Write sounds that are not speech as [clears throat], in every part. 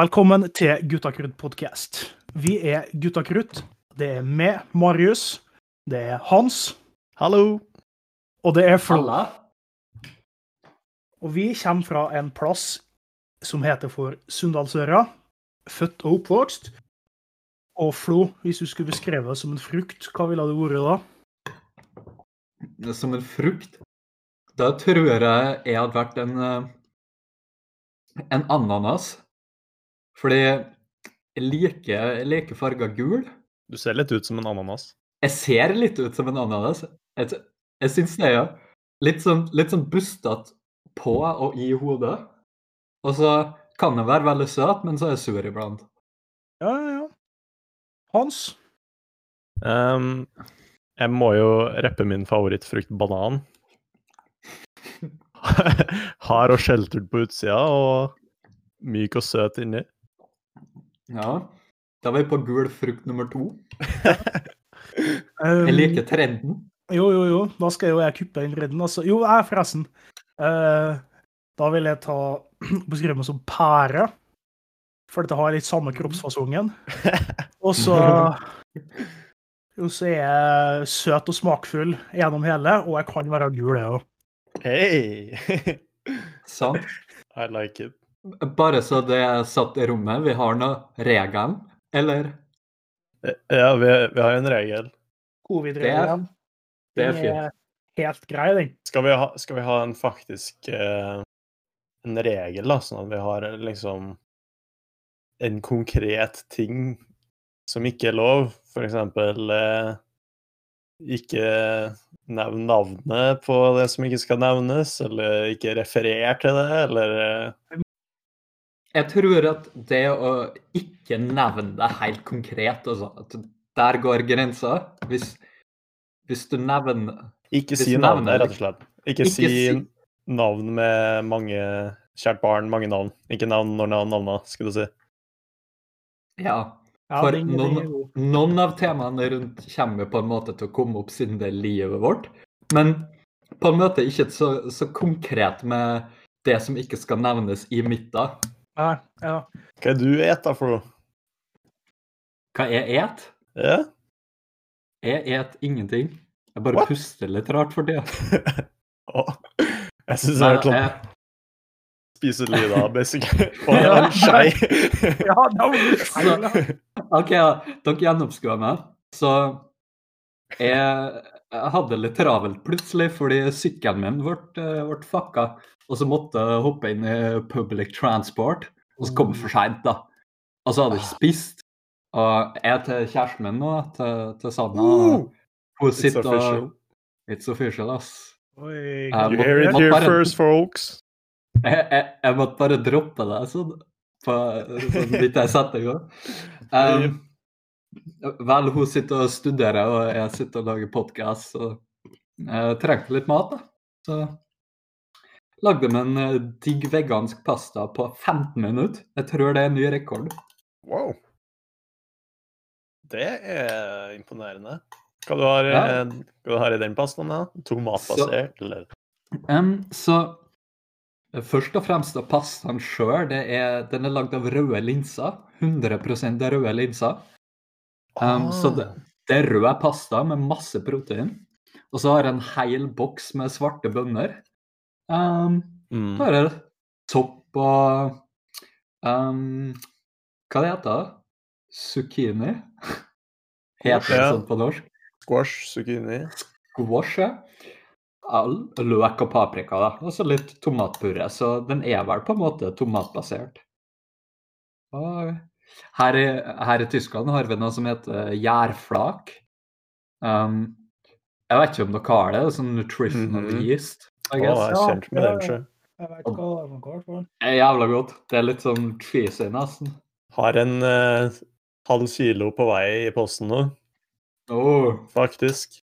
Velkommen til Gutta krutt podcast. Vi er Gutta krutt. Det er meg, Marius. Det er Hans. Hallo. Og det er Flo. Halla. Og vi kommer fra en plass som heter for Sunndalsøra. Født og oppvokst. Og Flo, hvis du skulle beskrevet det som en frukt, hva ville det vært da? Som en frukt. Da tror jeg jeg hadde vært en eh, en ananas. Fordi jeg liker, jeg liker farga gul. Du ser litt ut som en ananas. Jeg ser litt ut som en ananas. Jeg, jeg syns det, ja. Litt sånn, litt sånn bustete på og i hodet. Og så kan jeg være veldig søt, men så er jeg sur iblant. Ja, ja, ja. Hans? Um, jeg må jo reppe min favorittfrukt, banan. [laughs] [laughs] Hard og skjeltert på utsida og myk og søt inni. Ja. Da var vi på gul frukt nummer to. Um, [laughs] Jeg liker trenden. Jo, jo, jo. Da skal jo jeg kuppe inn trenden. Altså. Jo, jeg forresten. Uh, da vil jeg ta [clears throat] beskrive meg som pære. For dette har litt samme kroppsfasongen. [laughs] Og så Jo, så er jeg søt og smakfull gjennom hele, og jeg kan være gul, jeg òg. Hei! [laughs] Sant? I like it. Bare så det er satt i rommet. Vi har nå regelen, eller? Ja, vi, vi har en regel. Covid-regelen. Det er Den fint. helt grei, den. Skal vi ha, skal vi ha en faktisk eh, en regel, da, sånn at vi har liksom en konkret ting som ikke er lov? For eksempel eh, ikke nevn navnet på det som ikke skal nevnes, eller ikke referer til det, eller eh, Jeg tror at det å ikke nevne det helt konkret, altså, at der går grensa. Hvis, hvis du nevner Ikke si navnet rett og slett. Ikke, Ikke si si- navn med mange Kjært barn, mange navn. Ikke navn når navn navna, skal du si. Ja. For noen, noen av temaene rundt kommer på en måte til å komme opp siden det er livet vårt. Men på en måte ikke så, så konkret med det som ikke skal nevnes i midten. Ja, ja. Hva er du et da for noe? Hva jeg et? Ja? Jeg et ingenting. Jeg bare What? puster litt rart for tida. [laughs] Jeg syns jeg har hørt Spise litt, da, basically. [laughs] Og en skei. ja, det var feil. [laughs] OK, ja. dere gjennomskuer meg. Så jeg, jeg hadde det litt travelt plutselig fordi sykkelen min ble, eh, ble fucka. Og så måtte jeg hoppe inn i public transport. Og så kom jeg for seint, da. Og så hadde jeg ikke spist. Og jeg til kjæresten min nå, til, til Sanna. Hun It's sitter og It's official, ass. Oi, You hear it here bare- first, folks. Jeg, jeg, jeg måtte bare droppe det sånn, på, sånn litt jeg setter i gang. Um, vel, hun sitter og studerer, og jeg sitter og lager podkast, så jeg trengte litt mat, da. Så lagde meg en eh, digg vegansk pasta på 15 minutter. Jeg tror det er en ny rekord. Wow. Det er imponerende. Hva du har, Ja. eh, hva du har i den pastaen? da? Tomatbasert, eller? Um, så eh, først og fremst av pastaen sjøl, den er lagd av røde linser. 100 røde linser. Um, Så det, det er rød pasta med masse protein. Og så har jeg en hel boks med svarte bønner. Um, Mm. jeg sopp og um, Hva det heter det? Zucchini? [laughs] Heter det sånn på norsk? Squash, zucchini. Squash, ja. Løk og paprika, da. Og så litt tomatpurre. Så den er vel på en måte tomatbasert. Og her i, her i Tyskland har vi noe som heter gjærflak. Um, jeg vet ikke om dere har det. det er Sånn nutritional Mhm. yeast. I guess. jeg er kjent med den ja. Jeg vet ikke hva det er for. Det er jævla godt. Det er litt sånn cheesy, nesten. Har en eh, halv kilo på vei i posten nå, Oh. faktisk.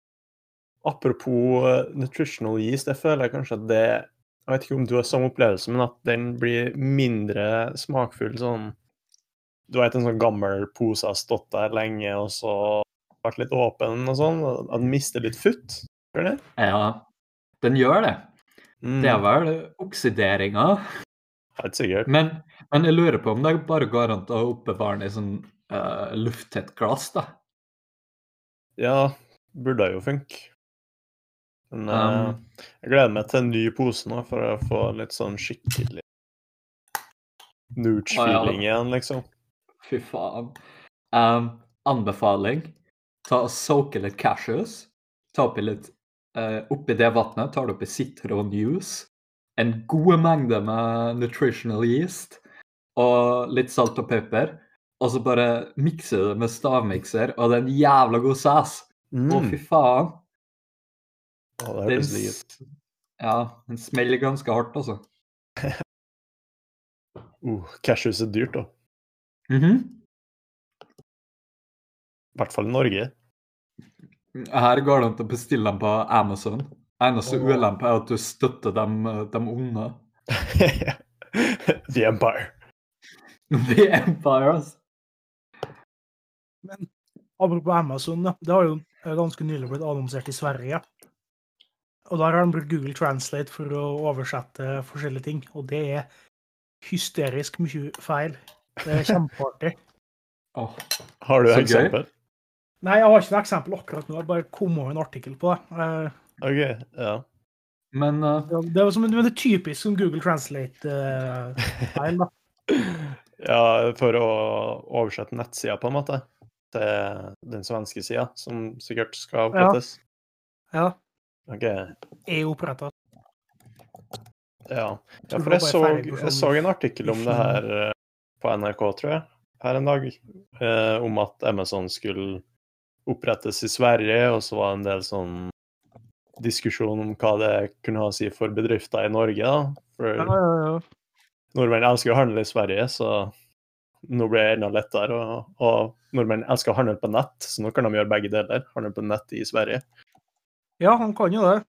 Apropos eh, nutritional yeast, jeg føler kanskje at det Jeg vet ikke om du har samme opplevelse, men at den blir mindre smakfull sånn Du vet en sånn gammel pose har stått der lenge, og så vært litt åpen og sånn, at den mister litt futt? Gjør det? Ja, den gjør det. Mm. Det er vel oksideringa. Helt sikkert. Men, Men jeg lurer på om det bare går an å oppbevare den i sånn uh, lufttett glass, da. Ja, burde jo funke. Men eh, Um, jeg gleder meg til en ny pose nå, for å få litt sånn skikkelig nooch-feeling igjen, liksom. Fy faen. Um, anbefaling. Ta og Soake litt cashews. Ta oppi litt eh, Oppi det vannet tar du oppi sitronjuice. En god mengde med nutritional yeast. Og litt salt og pepper. Og så bare mikser du det med stavmikser, og det er en jævla god saus. Å, fy faen. Å, det høres digg ut. ja, den smeller ganske hardt, altså. [laughs] Uh, Cashews er dyrt, da. Mhm. I hvert fall i Norge. Her går det an å bestille dem på Amazon. Eneste oh. ulempe er at du støtter dem, dem onde. [laughs] The Empire. [laughs] The Empire, altså. Men apropos Amazon, ja. det har jo eh, ganske nylig blitt annonsert i Sverige. Og der har de brukt Google Translate for å oversette forskjellige ting. Og det er hysterisk mye feil. Det er kjempeartig. Oh, Har du et eksempel? Nei, jeg har ikke noe eksempel akkurat nå. Jeg bare kom over en artikkel på det. Eh, OK, ja. Men uh... ja, Det er som men det er typisk som Google Translate-feil. [laughs] da. Ja, for å oversette nettsida, på en måte, til den svenske sida, som sikkert skal opprettes. Ja, OK. er oppretta. Ja. ja, for jeg så, på jeg så en artikkel om det her eh, på NRK, tror jeg, her en dag, eh, om at Amazon skulle opprettes i Sverige, og så var det en del sånn diskusjon om hva det kunne ha å si for bedrifter i Norge, da. For Ja, ja, ja. nordmenn elsker å handle i Sverige, så nå blir det enda lettere. Og, og nordmenn elsker å handle på nett, så nå kan de gjøre begge deler. Handle på nett i Sverige. ja, han kan jo det.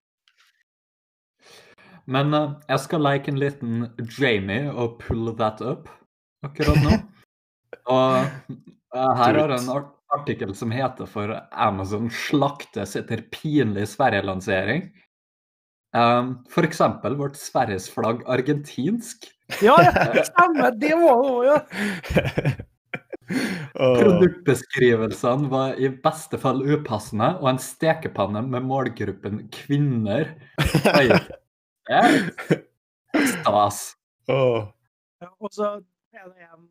Men uh, jeg skal like en liten Jamie og pull that up akkurat nå. [laughs] Og uh, her er en art artikkel som heter for Amazon slaktes etter pinlig Sverige-lansering. Um, for eksempel ble Sveriges flagg argentinsk. Ja, ja, stemmer! Det var det òg, ja. [laughs] Produktbeskrivelsene var i beste fall upassende, og en stekepanne med målgruppen kvinner. Det er [laughs] stas. Ja, og så er det en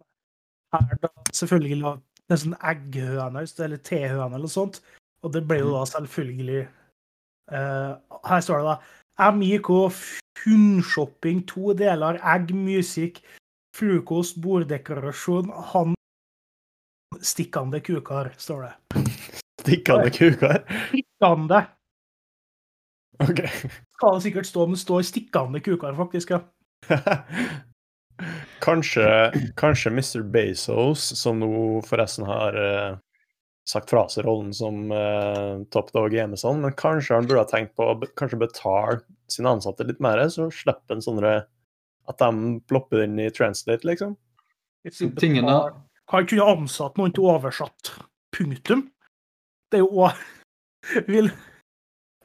her da, selvfølgelig er sånn egghøne, eller tehøne eller noe sånt. Og det ble jo da selvfølgelig uh, Her står det da MIK hundshopping, to deler, egg, musikk, frokost, borddekorasjon, han Stikkende kukar, står det. [laughs] stikkende kuker. Stikkende OK. skal det sikkert stå, men står stikkende kukar, faktisk. ja. [laughs] Kanskje, kanskje Mr. Bezos, som nå forresten har uh, sagt fra seg rollen som uh, top dog i Amazon, men kanskje han burde ha tenkt på å be kanskje betale sine ansatte litt mer, så slipper en sånne At de plopper inn i translate, liksom. Tingene Han kunne ansatt noen til å oversatt. Punktum. Det er jo òg [laughs] Vil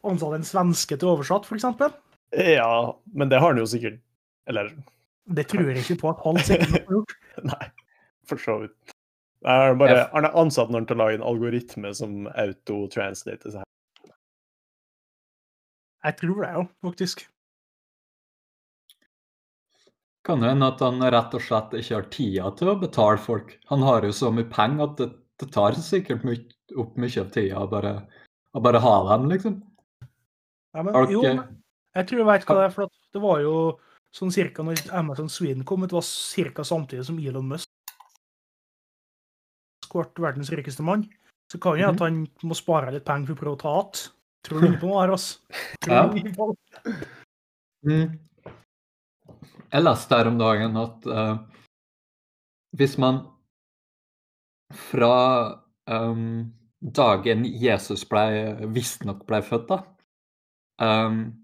ansatte en svenske til oversatt, f.eks.? Ja, men det har han jo sikkert Eller Det tror jeg ikke på at han sikkert har gjort. [laughs] Nei, for så vidt. Han er bare, han er ansatt noen til å lage en algoritme som auto-translater seg. Jeg tror det, jo, faktisk. kan det hende at han rett og slett ikke har tida til å betale folk. Han har jo så mye penger at det, det tar sikkert my opp mye av tida å bare, å bare ha dem, liksom. Ja, men, Har jo, men jeg tror jeg vet hva det er, for at det var jo sånn cirka når Amazon Sweden kom ut, var cirka samtidig som Elon Musk ble verdens rikeste mann. Så kan jo hende at han må spare litt penger for å prøve å ta igjen. Tror du ikke på noe her, altså? Tror Ja. på det? Mm. Jeg leste her om dagen at uh, hvis man fra um, dagen Jesus ble, visstnok ble født, da, um,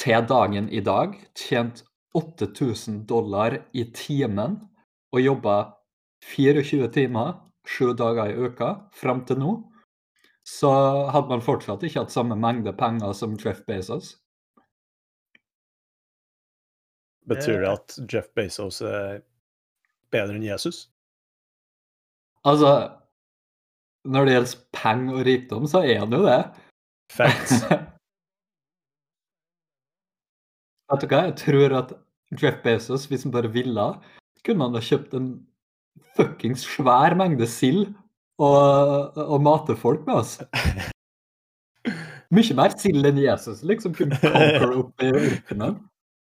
til dagen i dag tjent 8000 dollar i timen og jobba 24 timer, sju dager i uka, fram til nå, så hadde man fortsatt ikke hatt samme mengde penger som Jeff Bezos. Betyr det Eh. at Jeff Bezos er bedre enn Jesus? Altså, når det gjelder penger og rikdom, så er han jo det. Facts. [laughs] Vet du hva, jeg tror at Jeff Bezos, hvis han bare ville, kunne han ha kjøpt en fuckings svær mengde sild og, og mate folk med oss. Mye mer sild enn Jesus liksom kunne conquer opp i ørkenen.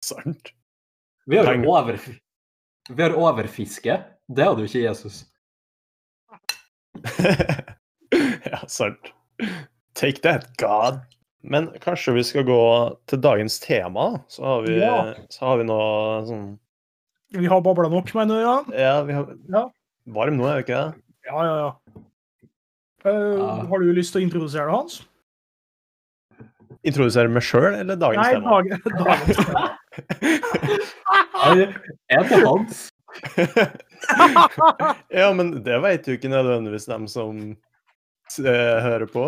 Sant. Vi har over, vi har overfiske. Det hadde jo ikke Jesus. [laughs] ja, sant. Take that, God. Men kanskje vi skal gå til dagens tema, da? Så har vi, Ja. så har vi noe sånn Vi har babla nok, mener du? Ja, Ja, vi har Ja. Varm nå, er vi ikke det? ja, ja. ja. Uh, Ja. Har du lyst til å introdusere det, Hans? Introdusere meg sjøl eller dagens Nei, tema? dag, [laughs] dagens tema. Jeg er Hans. [laughs] ja, men det vet jo ikke nødvendigvis dem som uh, hører på.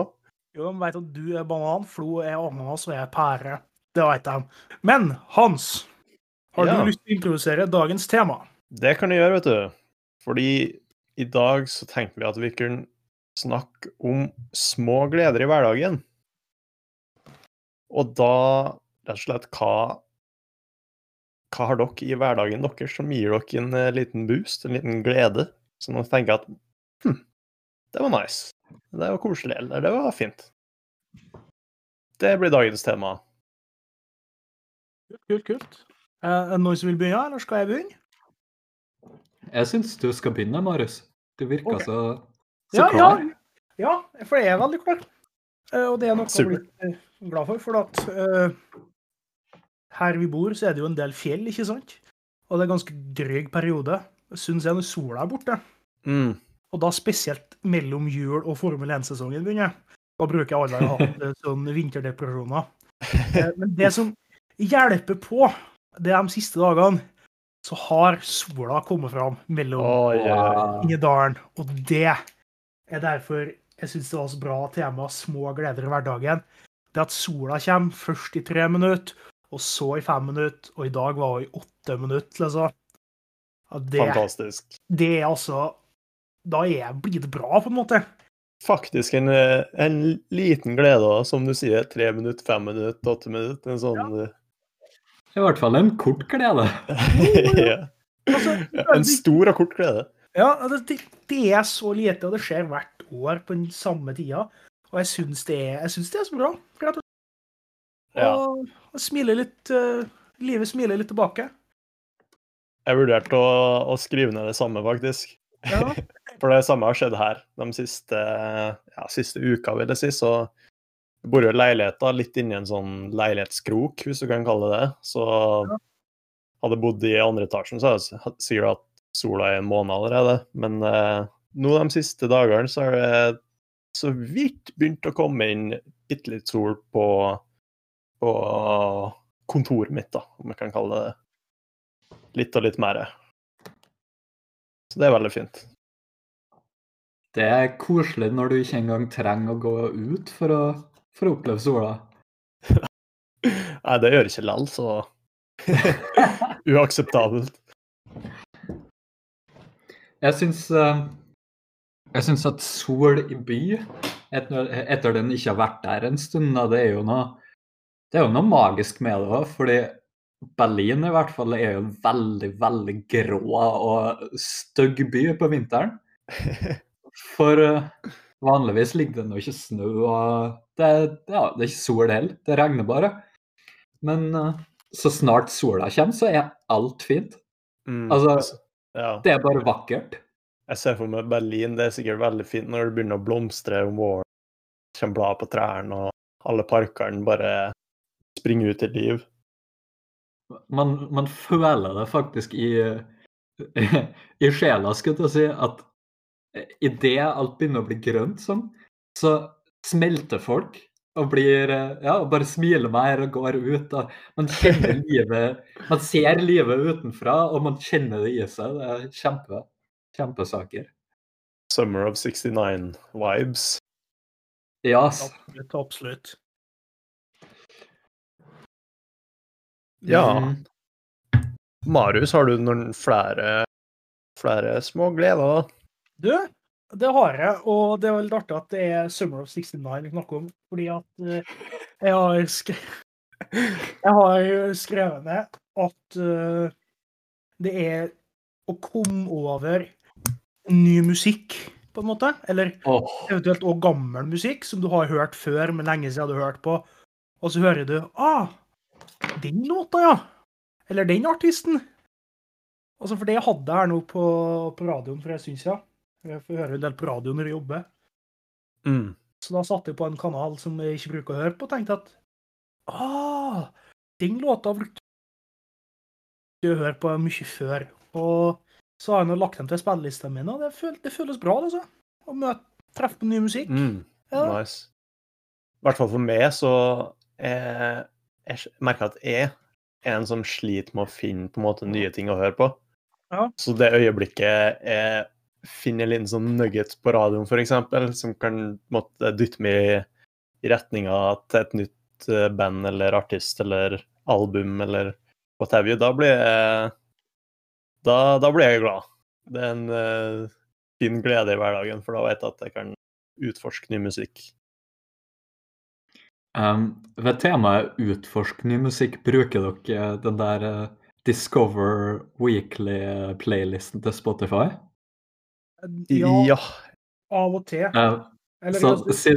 Jo, de vet at du er banan, Flo er ananas og jeg er pære. Det vet de. Men Hans, har Ja. du lyst til å introdusere dagens tema? Det kan jeg gjøre, vet du. Fordi i dag så tenkte vi at vi kunne snakke om små gleder i hverdagen. Og da rett og slett hva Hva har dere i hverdagen deres som gir dere en eh, liten boost, en liten glede? som dere tenker at hm, det var nice. Det var koselig. Eller det var fint. Det blir dagens tema. Kult, kult, kult. Eh, Er det noen som vil begynne, eller skal jeg begynne? Jeg syns du skal begynne, Marius. Du virker okay. så, så Ja, klar. ja, ja, for jeg er veldig klar. Eh, Og det er noe jeg blir eh, glad for, for at uh, her vi bor, så er det jo en del fjell, ikke sant? Og det er ganske dryg periode, syns jeg, når sola er borte. Mm. Og da spesielt mellom jul og Formel 1-sesongen begynner. Da bruker jeg aldri å ha eh, sånn vinterdepresjoner. Eh, Men det som hjelper på, det er de siste dagene, så har sola kommet fram mellom oh, yeah. oi. Wow. i dalen. Og det er derfor jeg syns det var så bra tema, små gleder i hverdagen. Det at sola kommer først i tre minutter, og så i fem minutter, og i dag var hun i åtte minutter, liksom. Det, Fantastisk. det er altså Da er, blir det bra, på en måte. faktisk en, eh, en liten glede, da, som du sier. Tre minutter, fem minutter, åtte minutter. En sånn I hvert fall en kort glede. [laughs] ja. Altså, Ja, En stor og kort glede. Ja, det, det, det er så lite, og det skjer hvert år på den samme tida. Og jeg syns det, det er så bra. rett og. Ja. Og, og smiler litt uh, Livet smiler litt tilbake. Jeg vurderte å, å skrive ned det samme, faktisk. Ja. [laughs] For det samme har skjedd her de siste, ja, siste uka, vil jeg si. Så jeg bor jo i leiligheta, litt inni en sånn leilighetskrok, hvis du kan kalle det det. Så hadde jeg bodd i andre etasjen, så hadde jeg sikkert hatt sola i en måned allerede. Men eh, nå de siste dagene så har det så vidt begynt å komme inn bitte litt sol på, på kontoret mitt, da, om jeg kan kalle det det. Litt og litt mer. Så det er veldig fint. Det er koselig når du ikke engang trenger å gå ut for å, for å oppleve sola. [laughs] Nei, det gjør ikke lell, så [laughs] Uakseptabelt. Jeg syns eh, Jeg syns at sol i by, etter, etter den ikke har vært der en stund, det er jo noe Det er jo noe magisk med det òg, fordi Berlin i hvert fall er jo en veldig, veldig grå og stygg by på vinteren. [laughs] For uh, vanligvis ligger det nå ikke snø, og det, ja, det er ikke sol heller. Det regner bare. Men uh, så snart sola kommer, så er alt fint. Mm, Altså- ja. Det er bare vakkert. Jeg ser for meg Berlin. Det er sikkert veldig fint når det begynner å blomstre om våren. Det kommer blad på trærne, og alle parkene bare springer ut i liv. Man, man føler det faktisk i, [laughs] i sjela, skulle jeg si, at idet alt begynner å bli grønt sånn, så smelter folk og blir Ja, og bare smiler mer og går ut. Og man kjenner [laughs] livet Man ser livet utenfra, og man kjenner det i seg. Det er kjempe, kjempesaker. Summer of 69-vibes. Ja, Yes. Absolutt. absolutt. Ja. Mm. Marius, har du noen flere flere små gleder, da. Du, det har jeg, og det er veldig artig at det er Summer of 69 vi snakker om, fordi at eh, jeg har skre... [laughs] Jeg har skrevet ned at eh, det er å komme over ny musikk, på en måte. Eller oh. eventuelt òg gammel musikk som du har hørt før, men lenge siden du har hørt på. Og så hører du ah, den låta, ja. Eller den artisten. Altså, for det hadde jeg her nå på, på radioen for en stund siden. Jeg får høre en del på radio når jeg jobber. Mm. Så da satte jeg på en kanal som jeg ikke bruker å høre på, og tenkte at ah, den låta brukte jeg å høre på mye før. Og så har jeg nå lagt dem til spillelista mi, og det, føl det føles bra, altså. Å møte, treffe på ny musikk. Mm. Ja. Nice. I hvert fall for meg så er jeg merker at jeg er en som sliter med å finne på en måte nye ting å høre på. Ja. Så det øyeblikket jeg finner en liten sånn nugget på radioen, f.eks., som kan måtte dytte meg i, i retninga til et nytt eh, band eller artist eller album eller what have you, da blir jeg da, da blir jeg glad. Det er en uh, fin glede i hverdagen, for da vet jeg at jeg kan utforske ny musikk. Um, ved temaet utforsk ny musikk, bruker dere den der uh, Discover Weekly-playlisten til Spotify? Ja, ja. av og til. Ja. Eller, så si,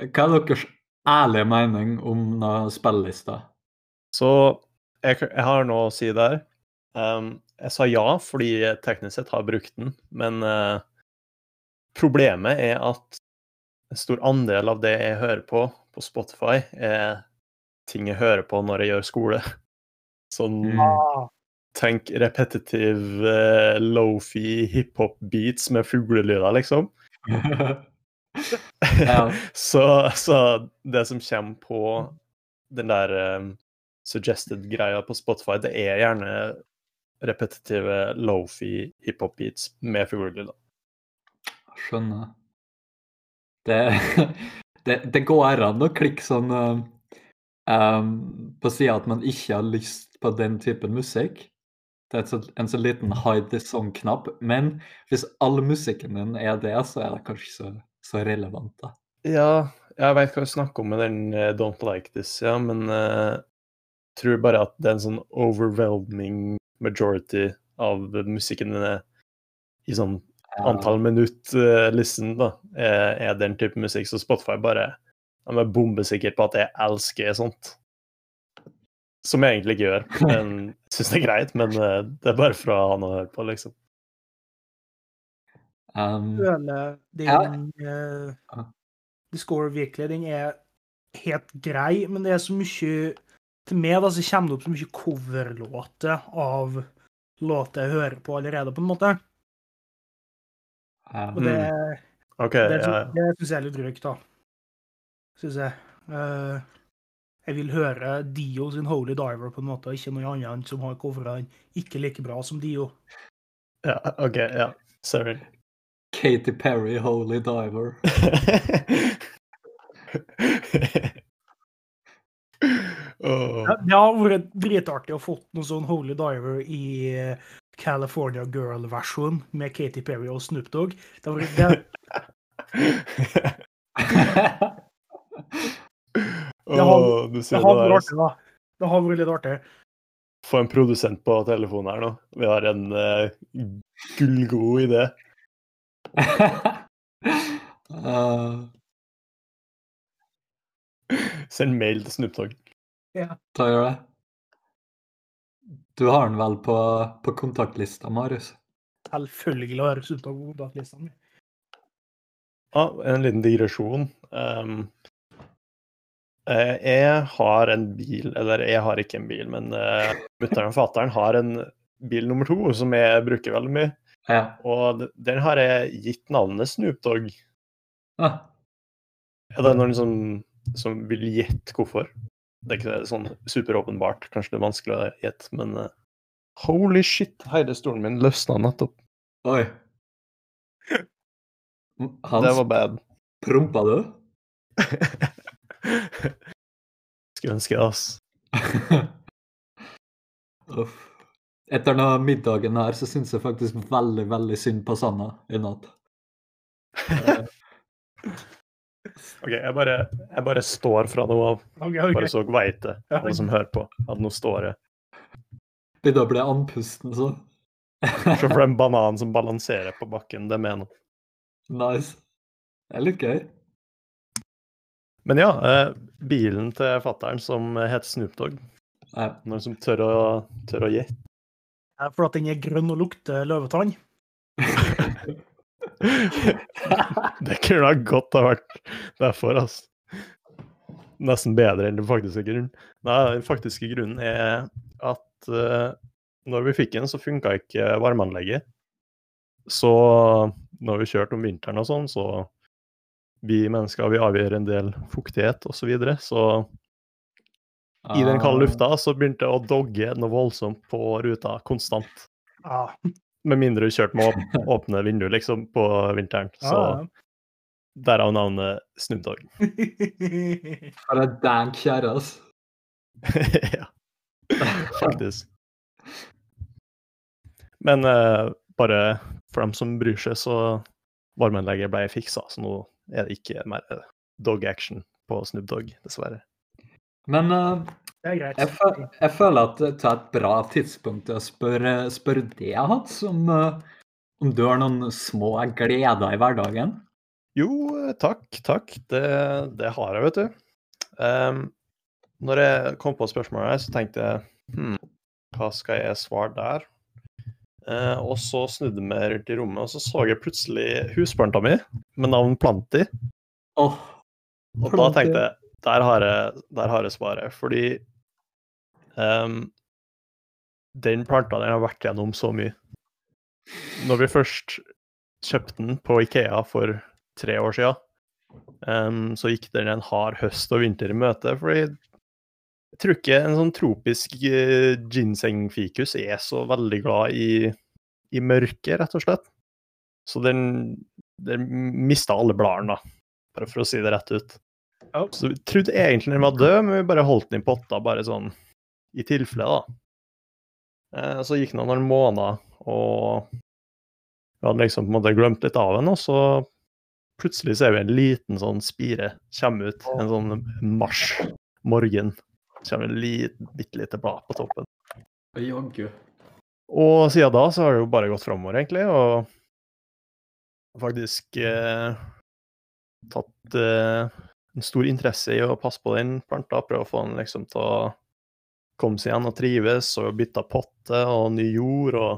hva er deres ærlige mening om spillelista? Så jeg, jeg har noe å si der. Um, jeg sa ja fordi jeg teknisk sett har brukt den, men uh, problemet er at en stor andel av det jeg hører på på Spotify, er ting jeg hører på når jeg gjør skole. Sånn Mm. Tenk repetitiv uh, lofi hiphop-beats med fuglelyder, liksom. [laughs] Ja. [laughs] så, så det som kommer på den der um, suggested-greia på Spotify, det er gjerne repetitive lofi hiphop-beats med fuglelyder. Skjønner. Det, [laughs] det, det går an å klikke sånn um, på sida at man ikke har lyst på den typen musikk. Det er en så liten hide this song-knapp. Men hvis all musikken din er det, så er det kanskje så, så relevant, da. Ja, jeg veit hva du snakker om med den eh, Don't Like This, ja, men uh, tror bare at det er en sånn overwhelming majority av musikken din er i sånn antall minutt uh, listen, da, er, er den type musikk. Så Spotify bare de er bombesikker på at jeg elsker sånt. Som jeg egentlig ikke gjør. Men [laughs] syns det er greit, men eh, det er bare for å ha noe å høre på, liksom. Um, føler din eh, Ja. Discover virkelig, den er helt grei, men det er så mye Til meg da, så kommer det opp så mye coverlåter av låter jeg hører på allerede, på en måte. um, Og det, okay, det, ja, ja. det syns jeg er litt drygt, da. Syns jeg. Eh, jeg vil høre Dio sin Holy Diver på en måte, og ikke noe annet som har covra den ikke like bra som Dio. ja. OK, ja. Sorry. Katy Perry, Holy Diver. Ja, Det har vært dritartig å fått noe sånn Holy Diver i eh, California Girl-versjon med Katy Perry og Snoop Dogg. Det har vært, det, Det har vært der. artig, da. Det har vært litt artig. Få en produsent på telefonen her nå. Vi har en uh, gullgod idé. uh, [laughs] Send mail til Snoop Dogg. Da gjør det. Du har den vel på, på kontaktlista, Marius? Selvfølgelig har Snoop Dogg på kontaktlista mi. Ah, en liten digresjon. Um, jeg har en bil, eller jeg har ikke en bil, men uh, mutter'n og fatter'n har en bil nummer to som jeg bruker veldig mye. Ja. Og den har jeg gitt navnet Snoop Dogg. Ah, Er det noen som, som vil gjette hvorfor? Det er ikke sånn superåpenbart, kanskje det er vanskelig å gjette, men uh, holy shit, hele stolen min løsna nettopp. oi. [laughs] Hans, Det var bad. prompa du? [laughs] [laughs] Skulle ønske det, ass. [laughs] Uff. etter denne middagen her så syns jeg faktisk veldig, veldig synd på Sanna i natt. [laughs] OK, jeg bare, jeg bare står fra nå av, Okay, okay. bare så dere vet det, Ja. alle som hører på, at nå står jeg. Begynner å bli andpusten, så. Se for den bananen som balanserer på bakken, det mener nice. Det er litt gøy. Men ja, eh, bilen til fattern som heter Snoop Dogg. Ja. Noen som tør å, tør å gjette? For at den er grønn og lukter løvetann. [laughs] det kunne ha godt ha vært derfor, altså. Nesten bedre enn den faktiske grunnen. Nei, den faktiske grunnen er at uh, når vi fikk den, så funka ikke varmeanlegget. Så når vi kjørte om vinteren og sånn, så vi mennesker vi avgjør en del fuktighet osv. Så, videre, så i den kalde lufta så begynte det å dogge noe voldsomt på ruta konstant. Ja. Med mindre du kjørte med å [laughs] åpne vinduer liksom på vinteren. Så Ja, derav navnet Snoop Dogg. [laughs] For en dank kjerre, altså. [laughs] ja, faktisk. Men eh, bare for dem som bryr seg, så varmeanlegget ble fiksa, så nå er det ikke mer eh, dog action på Snoop Dogg, dessverre. Men uh, Det er greit. jeg, føl jeg føler at det er et bra tidspunkt til å spørre, spørre det, jeg har hatt, som uh, om du har noen små gleder i hverdagen? Jo, eh, takk, takk. Det, det har jeg, vet du. Um, når jeg kom på spørsmålet så tenkte jeg hm, hva skal jeg svare der? Eh, og så snudde vi rundt i rommet, og så så jeg plutselig husbarnta mi med navn Planti. Oh, Og da tenkte jeg der har jeg, der har jeg svaret. Fordi um, den planta den har vært gjennom så mye. Når vi først kjøpte den på Ikea for tre år siden, um, så gikk den en hard høst og vinter i møte. fordi tror ikke en sånn tropisk ginsengfikus ginseng-fikus er så veldig glad i, i mørke, rett og slett. Så den, den mista alle bladene. Bare for å si det rett ut. Ja. Så vi trodde egentlig den var død, men vi bare holdt den i potta, bare sånn i tilfelle, da. Eh, så gikk det noen måneder, og vi hadde liksom på en måte glemt litt av den, og så plutselig ser vi en liten sånn spire komme ut, en sånn mars morgen. Kommer en liten, bitte lite blad på toppen. jaggu. Og siden da så har det jo bare gått framover, egentlig, og faktisk eh, tatt eh, en stor interesse i å passe på den planta, prøve å få den liksom til å komme seg igjen og trives, og bytta potte og ny jord og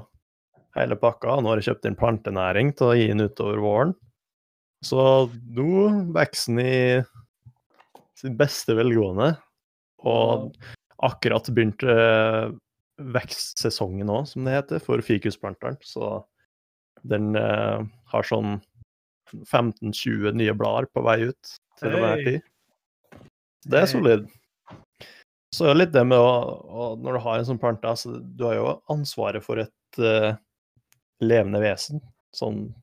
hele pakka. Nå har jeg kjøpt inn plantenæring til å gi den utover våren. Så nå vokser den i sitt beste velgående, og akkurat begynt uh, vekstsesongen òg, som det heter, for fikusplanteren. Så den uh, har sånn 15-20 nye blader på vei ut til enhver Hey. tid. Det er Hey. solid. Så er det litt det med å Når du har en sånn plante, altså, du har jo ansvaret for et uh, levende vesen, sånn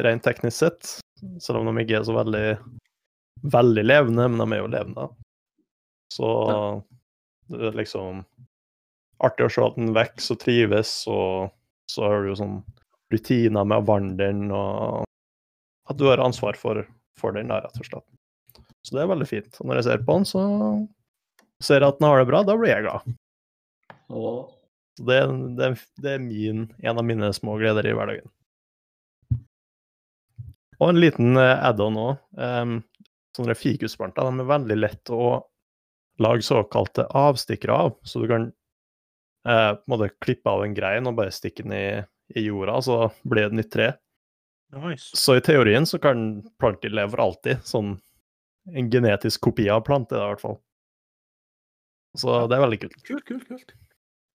rent teknisk sett. Selv om de ikke er så veldig, veldig levende, men de er jo levende. Så det er liksom artig å se at den vokser og trives, og så har du jo sånn rutiner med å vanne den, og at du har ansvar for, for den, rett og slett. Så det er veldig fint. Og når jeg ser på den, så ser jeg at den har det bra, da blir jeg glad. Og Så det, det, det er min, en av mine små gleder i hverdagen. Og en liten eh, add-on òg. Um, sånne fikusplanter de er veldig lett å lage såkalte avstikkere av. Så du kan eh, på en måte klippe av en grein og bare stikke den i, i jorda, så blir det et nytt tre. Nice. Så i teorien så kan planter leve for alltid. Sånn en genetisk kopi av plante, i hvert fall. Så det er veldig kult. Kult, kult, kult.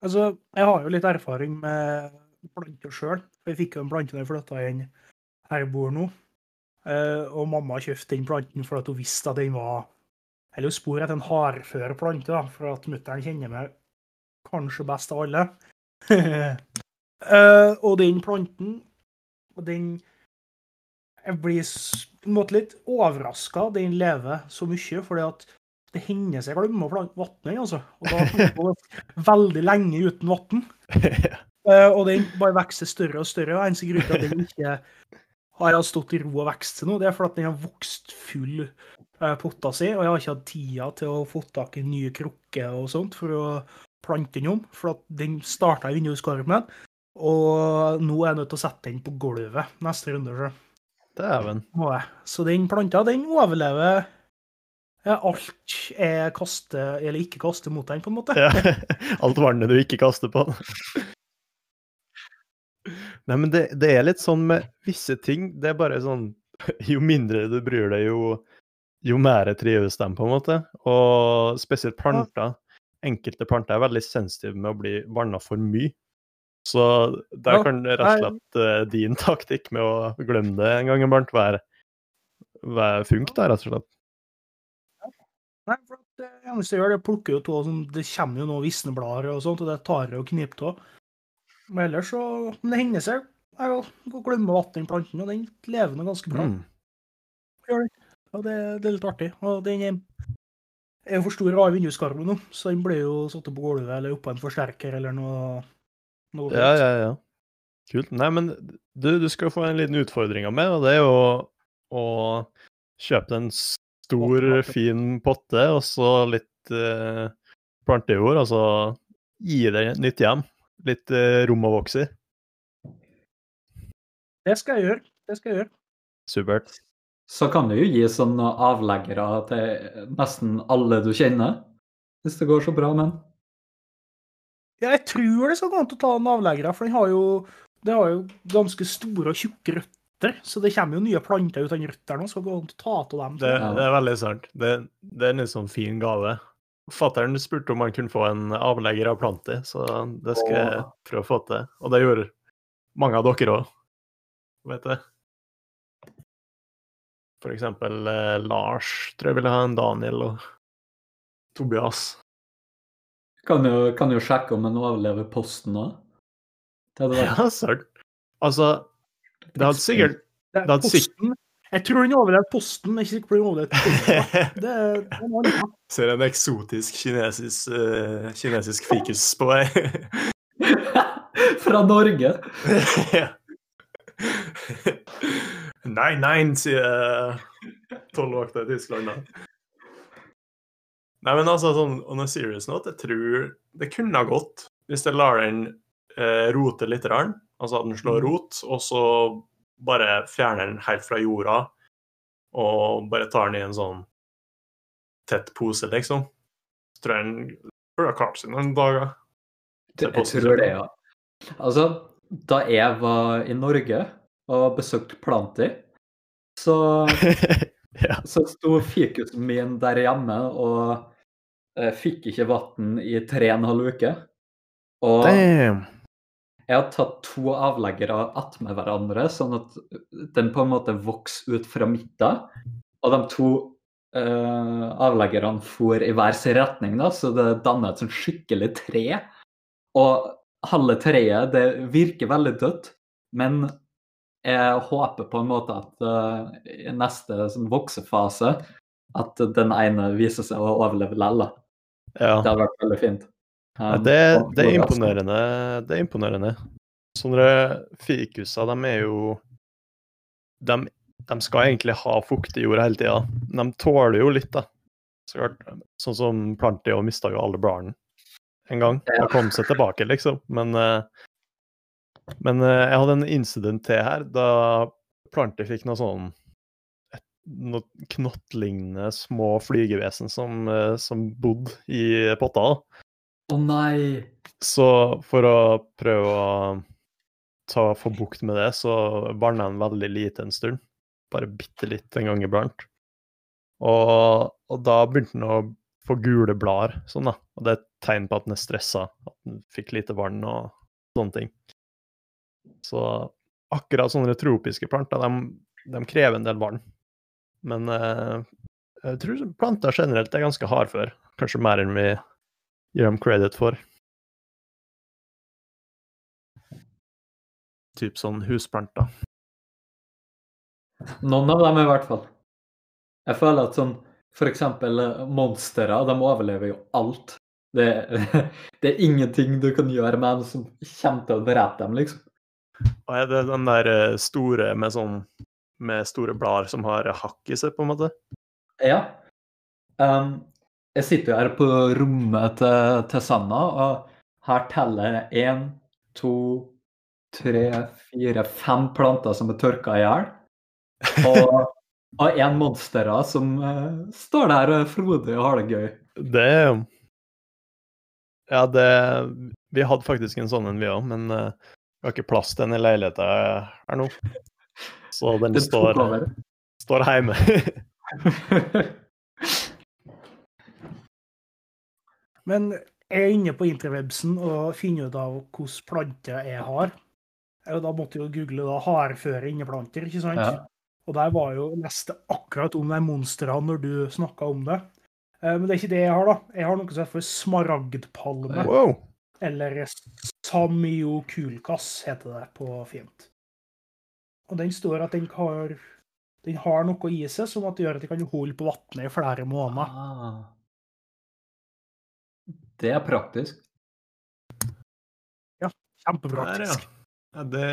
Altså, jeg har jo litt erfaring med planter sjøl. Jeg fikk jo en plante da jeg flytta inn her jeg bor nå. Eh, og mamma kjøpte den planten fordi hun visste at den var Eller spor etter en hardfør plante, da, for at mutter'n kjenner meg kanskje best av alle. uh, [laughs] og den planten og den Jeg blir på en måte litt overraska. Den lever så mye, fordi at det hender seg jeg glemmer å plante den, altså. Og da går det [laughs] veldig lenge uten vann. [laughs] Uh, og den bare vokser større og større. og Eneste grunn til at den ikke har jeg stått i ro og vokst til nå, det er fordi den har vokst full eh, potta si, og jeg har ikke hatt tida til å få tak i nye krukker og sånt for å plante den om, for at den starta i vinduskarmen. Og nå er jeg nødt til å sette den på gulvet neste runde. Så. Dæven. Så den planta, den overlever alt jeg kaster, eller ikke kaster mot den, på en måte. Ja. [laughs] Alt vannet du ikke kaster på. [laughs] Nei, men det, det er litt sånn med visse ting. Det er bare sånn [laughs] Jo mindre du bryr deg, jo, jo mer trives de, på en måte. Og spesielt planter. Enkelte planter er veldig sensitive med å bli vanna for mye. Så der kan rett og slett uh, din [laughs] taktikk med å glemme det en gang iblant være, være funk, da, rett og slett. Nei, for det eneste jeg gjør, det plukker jo av sånn Det kommer jo noen visneblader og sånt, og det tar jeg og kniper av. Men ellers så Men det hender seg jeg glemmer vann i planten, og den lever nå ganske bra. Mm. Og det, det er litt artig. Og den er, er jo for stor av vinduskarmen nå, så den blir jo satt på gulvet eller oppå en forsterker eller noe. noe Ja, ja, ja. Kult. Nei, men du, du skal få en liten utfordring av meg, og det er jo å kjøpe en stor, fin potte, og så litt eh, plantejord, og så gi det et nytt hjem. Litt eh, rom å vokse i. Det skal jeg gjøre. Det skal jeg gjøre. Supert. Så kan du jo gi sånne avleggere til nesten alle du kjenner. Hvis det går så bra med den. Ja, jeg tror det skal gå an å ta en avleggere, for den har jo, det har jo ganske store og tjukke røtter. Så det kommer jo nye planter ut av den røttene, og skal gå an å ta av dem. Det, Ja. det er veldig sant. Det, det er en litt sånn fin gave. Fattern spurte om han kunne få en avlegger av planter, så det skal jeg prøve å få til. Og det gjorde mange av dere òg, vet du. For eksempel eh, Lars tror jeg ville ha en Daniel, og Tobias. Kan jo, kan jo sjekke om den overlever posten òg. Det hadde vært Ja, søren. Altså, det hadde sikkert Det hadde sikkert. Jeg tror den overlevde posten, men ikke sikker på den overlevde posten. [laughs] Det, det er noe. Ser en eksotisk kinesisk, uh, kinesisk fikus på vei. [laughs] Fra Norge! [laughs] Ja. Nei, nei, sier tollvakta i Tyskland. da. Nei, men altså, sånn on a serious note, jeg tror det kunne ha gått hvis jeg lar den eh, rote litt, rann, altså at den slår rot, og så bare fjerner den helt fra jorda, og bare tar den i en sånn tett pose, liksom. Så tror jeg den burde ha klart seg noen dager. Jeg tror det, ja. Altså, da jeg var i Norge og besøkte Planti, så, [laughs] ja. så sto fikusen min der hjemme og eh, fikk ikke vann i tre og en halv uke. Og Damn. Jeg har tatt to avleggere attmed hverandre, sånn at den på en måte vokser ut fra midten. Og de to uh, avleggerne for i hver sin retning, da, så det danner et sånn skikkelig tre. Og halve treet det virker veldig dødt, men jeg håper på en måte at uh, i neste sånn voksefase at den ene viser seg å overleve likevel. Ja. Det hadde vært veldig fint. Ja, det, det er imponerende. Det er imponerende. Sånne fikuser, de er jo de, de skal egentlig ha fuktig jord hele tida. De tåler jo litt, da. Sånn som Planti og mista jo alle bladene en gang. Og kom seg tilbake, liksom. Men, eh, men eh, jeg hadde en incident til her, da Planti fikk noe sånn noe knottlignende små flygevesen som, eh, som bodde i potta. da. Å nei! Så for å prøve å ta, få bukt med det, så vanna den veldig lite en stund. Bare bitte litt en gang iblant. Og, og da begynte den å få gule blader, sånn da. Og det er et tegn på at den er stressa, at den fikk lite vann og sånne ting. Så akkurat sånne tropiske planter, de, de krever en del vann. Men eh, jeg tror planter generelt er ganske hardføre. Kanskje mer enn vi gir dem credit for. Typ sånn husplanter. Noen av dem i hvert fall. Jeg føler at sånn f.eks. monstre, de overlever jo alt. Det, [laughs] det er ingenting du kan gjøre med dem som kommer til å drepe dem, liksom. Og er det den der eh, store med sånn med store blader som har hakk i seg, på en måte? Ja. Um, jeg sitter her på rommet til, til Sanna, og her teller jeg én, to, tre, fire, fem planter som er tørka i hjel. Og, [laughs] og én monstera som uh, står der og er frodig og har det gøy. Det Ja, det Vi hadde faktisk en sånn en, vi òg, men uh, vi har ikke plass til den i leiligheta her nå. Så den den står, står hjemme. [laughs] [laughs] Men jeg er inne på interwebsen og finner ut av hvilke planter jeg har. Og da måtte jeg jo google da hardføre inneplanter, ikke sant? Ja. Og der var jo neste akkurat om de monstrene når du snakka om det. Eh, Men det er ikke det jeg har, da. Jeg har noe som heter smaragdpalme. Wow. Eller samiokulkas, heter det på fint. Og den står at den har, den har noe i seg som at det gjør at de kan holde på vannet i flere måneder. Ah. Det er praktisk. Ja. Kjempepraktisk. ja det,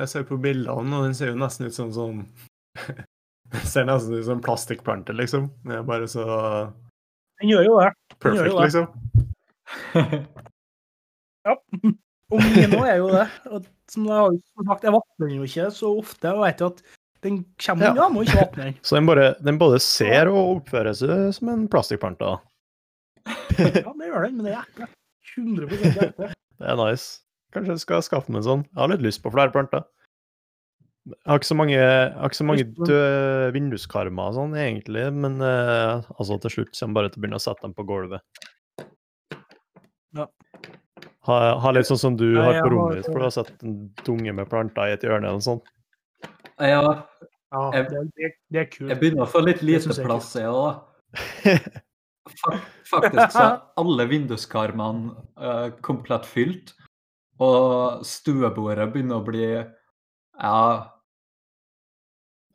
jeg ser på bildene, og den ser jo nesten ut som sånn [laughs] ser nesten ut som plastikkplante, liksom. Den er bare så Den gjør jo det. Perfect, jo det. liksom. Og min òg er jo det. Og som jeg har sagt, jeg vatner jo ikke så ofte. Og vet jo at den kommer Ja. ja. må ikke vatne den. [laughs] Så den bare, den både ser og oppfører seg som en plastikkplante. Ja, det gjør den, men det er eple. 100 eple. Det er nice. Kanskje jeg skal skaffe meg en sånn. Jeg har litt lyst på flere planter. Jeg har ikke så mange, ikke så mange døde vinduskarmer og sånn, egentlig, men uh, altså, til slutt kommer jeg bare til å begynne å sette dem på gulvet. Ja. Ha, ha litt sånn som du Nei, har på rommet ditt, for du har sett en dunge med planter i et hjørne eller noe sånt. Ja, Ja, Jeg- det, det, det er kult. jeg begynner å få litt lite plass, jeg òg. [laughs] Faktisk så er alle vinduskarmene uh, komplett fylt. Og stuebordet begynner å bli Ja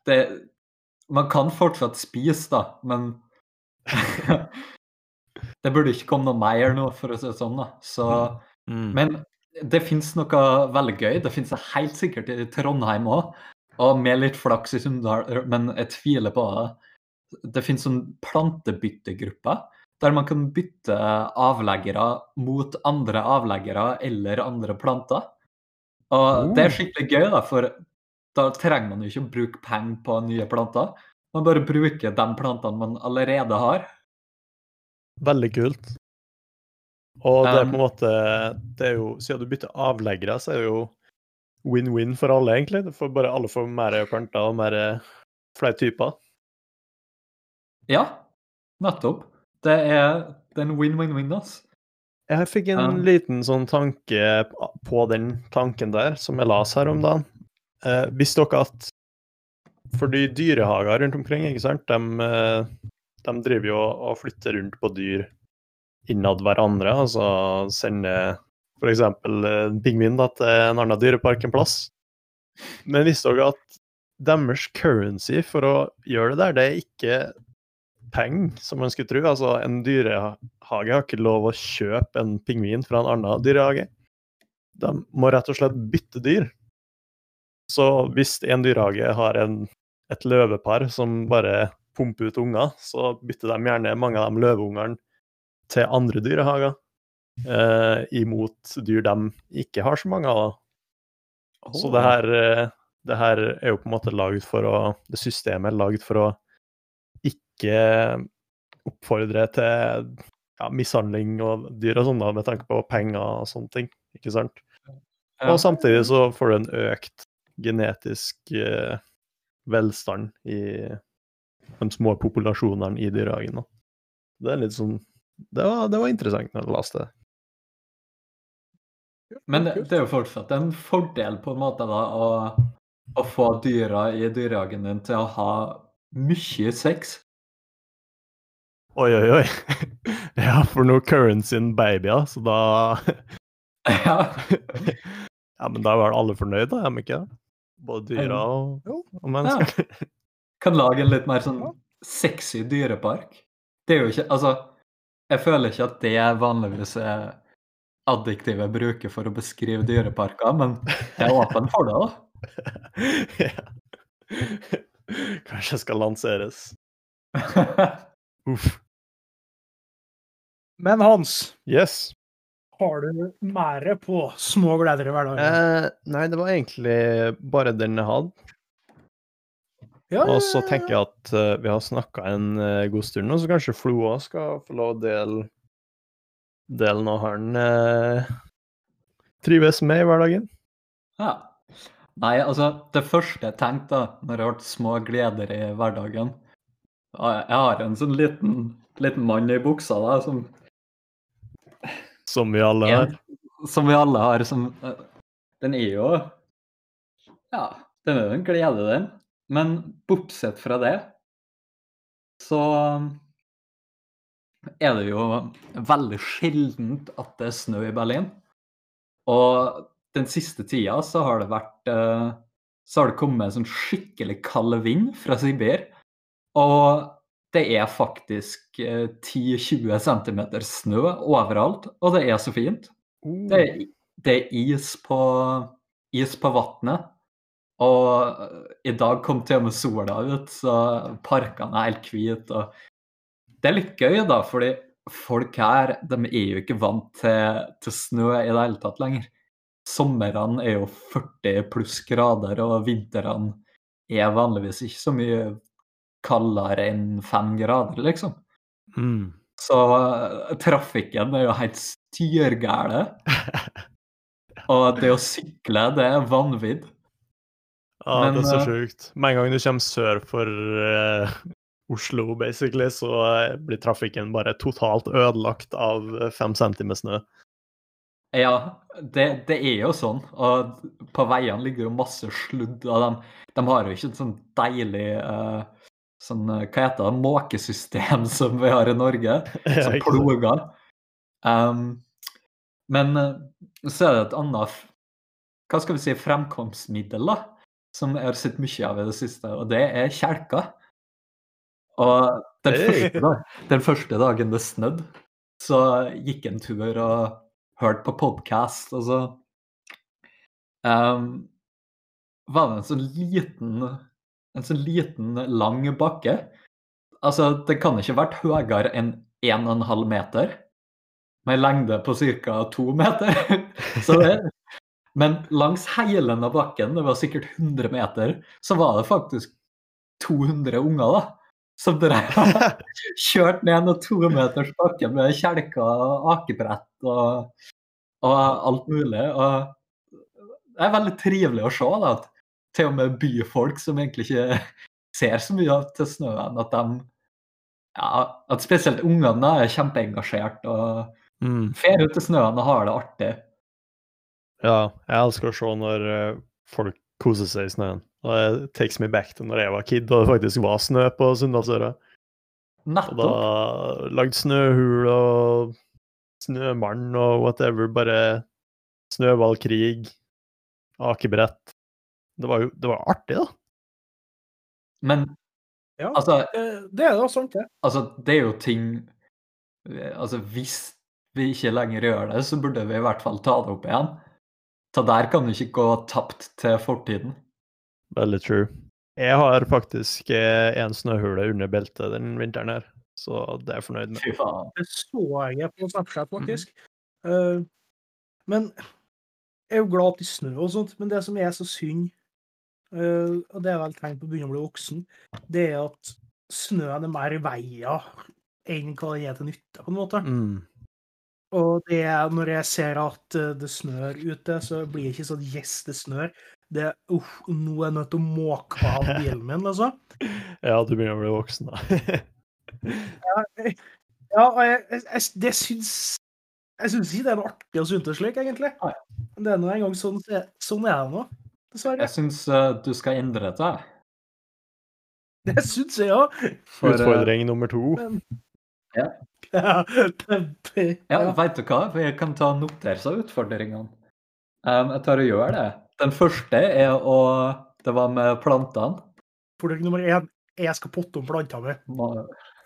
Det Man kan fortsatt spise, da, men [laughs] Det burde ikke komme noe mer nå, for å si det sånn. da. Så, Mm. men det fins noe veldig gøy. Det fins det helt sikkert i Trondheim òg. Og med litt flaks i Sunndal, men jeg tviler på det. Det finnes sånn plantebyttegrupper der man kan bytte avleggere mot andre avleggere eller andre planter. Og det er skikkelig gøy, da, for da trenger man jo ikke å bruke penger på nye planter. Man bare bruker de plantene man allerede har. Veldig kult. Og det er Um, på en måte det er jo, Siden du bytter avleggere, så er det jo win-win for alle, egentlig. For bare Alle får mer planter og mer, flere typer. Ja, nettopp. Det er, det er en win-win-win, altså. Jeg fikk en Ja. liten sånn tanke på den tanken der, som jeg las her om dagen. Eh, visste dere at Fordi dyrehager rundt omkring, ikke sant, de, eh, de driver jo og flytter rundt på dyr innad hverandre. Altså sender f.eks. en pingvin da, til en annen dyrepark en plass. Men visste dere at deres currency for å gjøre det der, det er ikke penger, som man skulle tro. Altså, en dyrehage har ikke lov å kjøpe en pingvin fra en annen dyrehage. De må rett og slett bytte dyr. Så hvis en dyrehage har en, et løvepar som bare pumper ut unger, så bytter de gjerne mange av de løveungene til andre dyrehager. Eh, imot dyr de ikke har så mange av. Så det her, eh, det her er jo på en måte laget for å Det systemet er laget for å ikke oppfordre til ja, mishandling og dyr og sånn, da, med tanke på penger og sånne ting. Ikke sant? Og samtidig så får du en økt genetisk eh, velstand i de små populasjonene i dyrehagen. Det er litt sånn Det var, det var interessant når jeg leste det. Men det, det er jo fortsatt en fordel på en måte da å, å få dyra i dyrehagen din til å ha mye sex. Oi, oi, oi. [laughs] ja, for nå currencyen babyer, så da [laughs] ja. [laughs] Ja, men da er vel alle fornøyd, da, er de ikke det? Både dyra og, og mennesker. Kan lage en litt mer sånn sexy dyrepark. det er jo ikke Altså, jeg føler ikke at det vanligvis er adjektivet jeg bruker for å beskrive dyreparker, men jeg er åpen for det, da. ja. Kanskje skal lanseres. Uff. Men Hans, Yes. har du mer på små gleder i hverdagen? Eh, nei, det var egentlig bare den jeg hadde. ja, Og så tenker jeg at eh, vi har snakka en eh, god stund nå, så kanskje Floa skal få lov å dele dele noe han eh, trives med i hverdagen. Ja. Nei, altså, det første jeg tenkte da, når jeg hørte små gleder i hverdagen Jeg har en sånn liten, liten mann i buksa da, som, Som vi alle har. som vi alle har, som eh, Den er jo Ja, den er jo en glede, den. Men bortsett fra det, så er det jo veldig sjeldent at det er snø i Berlin. Og den siste tida så har det vært eh, Så har det kommet en sånn skikkelig kald vind fra Sibir. Og det er faktisk eh, 10-20 cm snø overalt, og det er så fint. Det er, det er is på, is på vannet. Og eh, i dag kom til og med sola ut, så parkene er helt hvite. Og det er litt gøy, da, fordi folk her de er jo ikke vant til, til snø i det hele tatt lenger. Somrene er jo 40 pluss grader, og vintrene er vanligvis ikke så mye kaldere enn fem grader, liksom. Mm. Så eh, trafikken er jo helt styrgæle. [laughs] Og det å sykle, det er vanvidd. Ja, Men, det er så eh, sjukt. Med en gang du kommer sør for uh, Oslo, basically, så blir trafikken bare totalt ødelagt av fem centimeter snø. Ja, det, det er jo sånn. Og på veiene ligger jo masse sludd. Og de, de har jo ikke en sånn deilig eh, sånn, eh, hva heter det, måkesystem [laughs] som vi har i Norge, [laughs] som ploger. Um, men eh, så er det et annet hva skal vi si, fremkomstmiddel da, som jeg har sett mye av i det siste, og det er kjelker. Og den, Hey. første, dag, den første dagen det snødde, så gikk en tur og hørte på podkast, og så um, var det en sånn liten en sånn liten, lang bakke. Altså, det kan ikke vært høyere enn 1,5 meter, med lengde på ca. 2 meter. [laughs] Det, men langs hele denne bakken, det var sikkert 100 meter, så var det faktisk 200 unger, da. Som drev [laughs] kjørt ned en to meters bakke med kjelker og akebrett og, og alt mulig. Og det er veldig trivelig å se da, at til og med byfolk som egentlig ikke [laughs] ser så mye av til snøen, at de ja, at spesielt ungene er kjempeengasjert og Mm. fer ut til snøen og har det artig. Ja, jeg elsker å se når eh, folk koser seg i snøen. Og det takes me back til når jeg var kid og det faktisk var snø på Sunndalsøra. Og da lagde snøhul og snømann og whatever. Bare snøballkrig, akebrett. Det var jo det var artig, da. Men Ja, altså, det, er da sant, det. altså, det er jo ting Altså, hvis vi ikke lenger gjør det, så burde vi i hvert fall ta det opp igjen. Så der kan du ikke gå tapt til fortiden. Veldig true. Jeg har faktisk eh, en snøhule under beltet den vinteren her, så det er jeg fornøyd med. Fy faen. Det så jeg på Snapchat, faktisk. faktisk. Uh, men jeg er jo glad til snø og sånt, men det som er så synd, eh, og det er vel tegn på å begynne å bli voksen, det er at snøen er mer i veien enn hva det er til nytte, på en måte. Mm. Og det er, når jeg ser at eh, det snør ute, så blir det ikke sånn Yes, det snør. Det er uff, nå er jeg nødt til å måke av bilen min, altså. [laughs] Ja, du begynner å bli voksen, da. [laughs] Ja, og jeg, jeg, jeg, det syns Jeg syns ikke det er noe artig å sunt og slik, egentlig. Det er nå engang sånn, sånn er det nå, dessverre. Jeg syns uh, du skal endre dette. [laughs] Det syns jeg òg. Utfordring uh, nummer to. Men Ja. Ja, [laughs] Ja, ja. vet du hva? Jeg kan ta noter notere seg utfordringene. Um, jeg tar og gjør det. Den første er å Det var med plantene. Utfordring nummer én jeg skal potte om planta mi.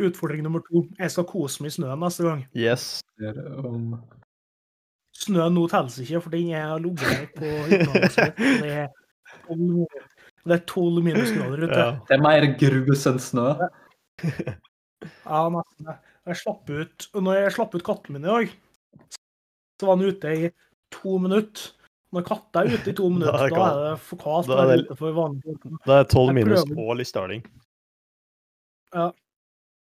Utfordring nummer to. Jeg skal kose meg i snøen neste gang. Yes. Snøen nå teller ikke, for den er ligget på hytta. Det er tolv- er minusgrader ute. Ja. Det er mer grus enn snø. Ja, nesten. Jeg slapp ut, når jeg slapp ut katten min i dag, så var han ute i to minutter. Når katta er ute i to [laughs] minutter, Da er da er det for kaldt. Da er det- for vanlig. Da er det tolv minus og litt og Ja.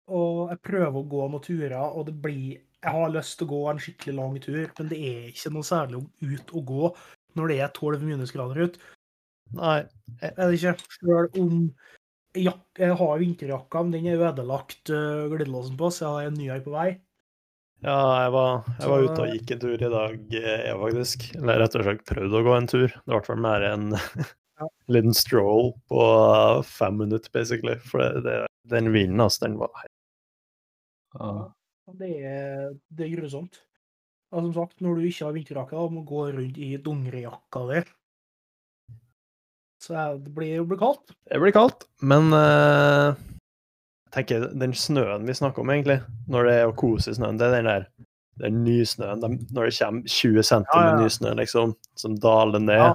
Og jeg prøver å gå noen turer, og det blir Jeg har lyst til å gå en skikkelig lang tur, men det er ikke noe særlig ut å gå når det er tolv minusgrader ute. Nei. Er det ikke? Selv om jak jeg har vinterjakka, men den er ødelagt uh, glidelåsen på, så jeg har en ny her på vei. Ja, jeg var, jeg var ute og gikk en tur i dag, eh, jeg faktisk. Eller rett og slett prøvde å gå en tur. Det ble vel mer en Ja. [laughs] liten stroll på fem minutter, basically. For det, det, den vinden, altså, den var Ja. Det er, det er grusomt. Og som sagt, når du ikke har vinterjakke, må du gå rundt i dongerijakka di. Så det blir jo blir kaldt. Det blir kaldt, men uh, jeg tenker den snøen vi snakker om, egentlig, når det er å kose i snøen, det er den der den nysnøen. de- Når det kommer 20 cm Ja, ja. nysnø, liksom, som daler ned. Ja.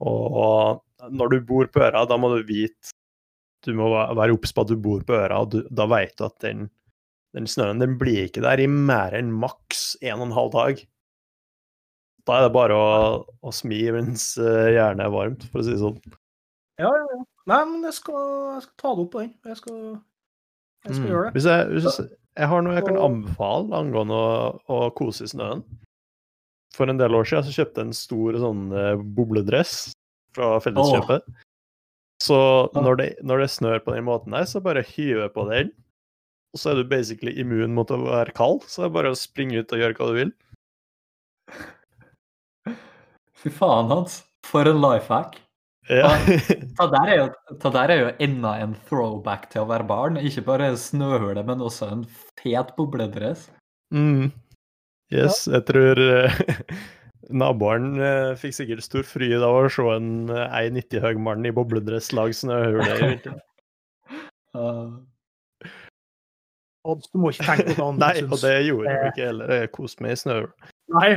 Og, og når du bor på øra, da må du vite Du må være obs på at du bor på øra, og du, da vet du at den, den snøen den blir ikke der i mer enn maks en og en halv dag. Da er det bare å, å smi mens hjernen er varmt, for å si det sånn. Ja, ja, ja. Nei, men jeg skal, jeg skal ta det opp på den. Jeg skal, jeg skal Mm. gjøre det. Hvis jeg, hvis jeg, har noe jeg kan anbefale angående å, å kose i snøen. For en del år siden så kjøpte jeg en stor sånn eh, bobledress fra Felleskjøpet. Så når det, når det snør på den måten der, så bare hyver jeg på den. Og så er du basically immun mot å være kald, så det er bare å springe ut og gjøre hva du vil. Fy faen, Hans. For en life hack. Ja. det der er der er jo enda en throwback til å være barn. Ikke bare snøhule, men også en fet bobledress. mm. Yes, jeg tror uh, [laughs] naboen uh, fikk sikkert stor fryd av å se en uh, 1,90 høy mann i bobledress lage snøhule i vinter. [laughs] Uh, Odds, du må ikke tenke på det. Nei, og det gjorde jeg ikke heller. Jeg koste meg i snø. Nei.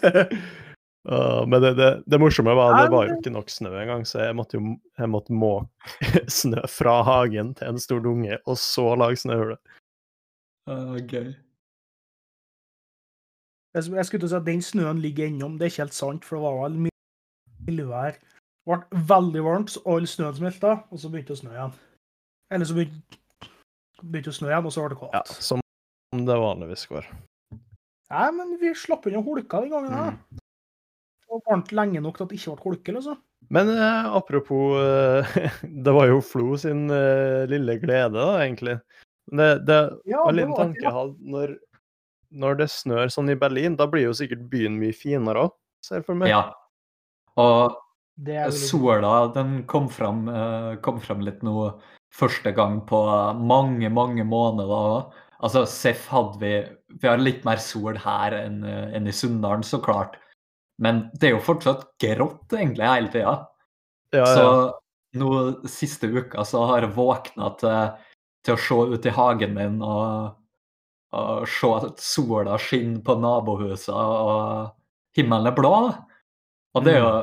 [laughs] Uh, men det, det, det morsomme var at det var jo ikke nok snø engang, så jeg måtte jo jeg måtte måke [laughs] snø fra hagen til en stor dunge, og så lage snøhule. uh, gøy. Jeg jeg skulle til å si at den snøen ligger innom. Det er ikke helt sant, for det var vel mildvær. Det ble veldig varmt, så all snøen smelta, og så begynte det å snø igjen. Eller så begynte, begynte det å snø igjen, og så ble det Ja, som det vanligvis går. Nei, men vi slapp unna holka den gangen. her. Mm. Varmt lenge nok til at det ikke ble holke, liksom. Men eh, apropos eh, [laughs] Det var jo Flo sin eh, lille glede, da, egentlig. Det, det Ja, var en liten tanke jeg hadde. Når, når det snør sånn i Berlin, da blir jo sikkert byen mye finere òg, ser jeg for meg. Ja. Og Det sola, den kom fram, eh, kom fram litt nå første gang på mange, mange måneder òg. Altså, Seff hadde vi Vi har litt mer sol her enn eh, enn i Sunndalen, så klart. Men det er jo fortsatt grått egentlig hele tida. Ja, Så nå siste uka så har jeg våkna til, til å se ut i hagen min og, og se at sola skinner på nabohuset og himmelen er blå. Og det er jo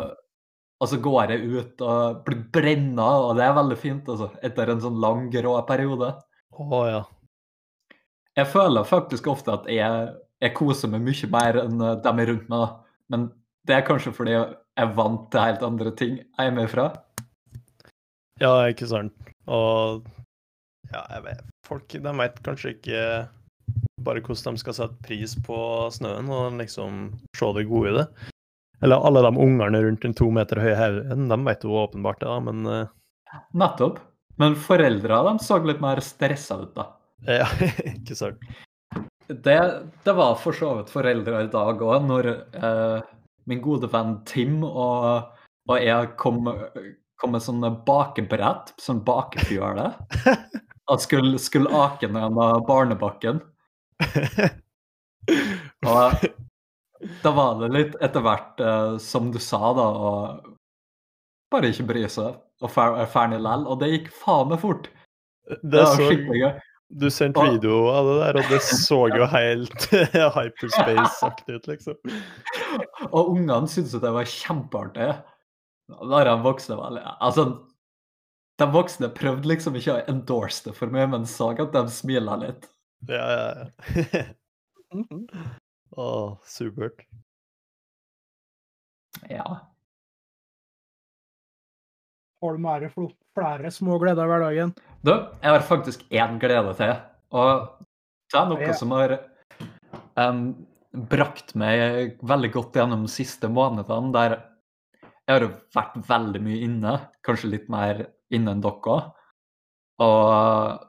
Og så går jeg ut og blir brenna, og det er veldig fint, altså. Etter en sånn lang, grå periode. Å ja. Jeg føler faktisk ofte at jeg, jeg koser meg mye mer enn dem rundt meg. Men det er kanskje fordi jeg er vant til helt andre ting jeg er med fra. Ja, ikke sant. Og ja, jeg vet Folk de vet kanskje ikke bare hvordan de skal sette pris på snøen og liksom se det gode i det. Eller alle de ungene rundt den to meter høye haugen, de vet jo åpenbart det, da, men uh... Nettopp. Men foreldra dem så litt mer stressa ut, da. [laughs] ja, ikke sant. Det, det var for så vidt foreldre i dag òg, når eh, min gode venn Tim og, og jeg kom, kom med sånne bakebrett, sånn bakefjøle. [laughs] Og skulle, skulle ake ned av barnebakken. [laughs] Og da var det litt etter hvert, eh, som du sa, da, å bare ikke bry seg. og fer ferdig lell, og det gikk faen meg fort. Det Det var så, skikkelig gøy. Du sendte video av det der, og det [laughs] så jo helt [laughs] hyperspace-aktig ut, liksom. Og ungene syntes at det var kjempeartig. Da de voksne vel Altså, de voksne prøvde liksom ikke å endorse det for meg, men så at de smila litt. Ja, ja, ja. [laughs] Mhm. Å, supert. Ja. Har du mer flere små gleder i hverdagen? Du, jeg har faktisk én glede til. Og det er noe Ja. som har um, brakt meg veldig godt gjennom de siste månedene, der jeg har vært veldig mye inne, kanskje litt mer inne enn dere. Og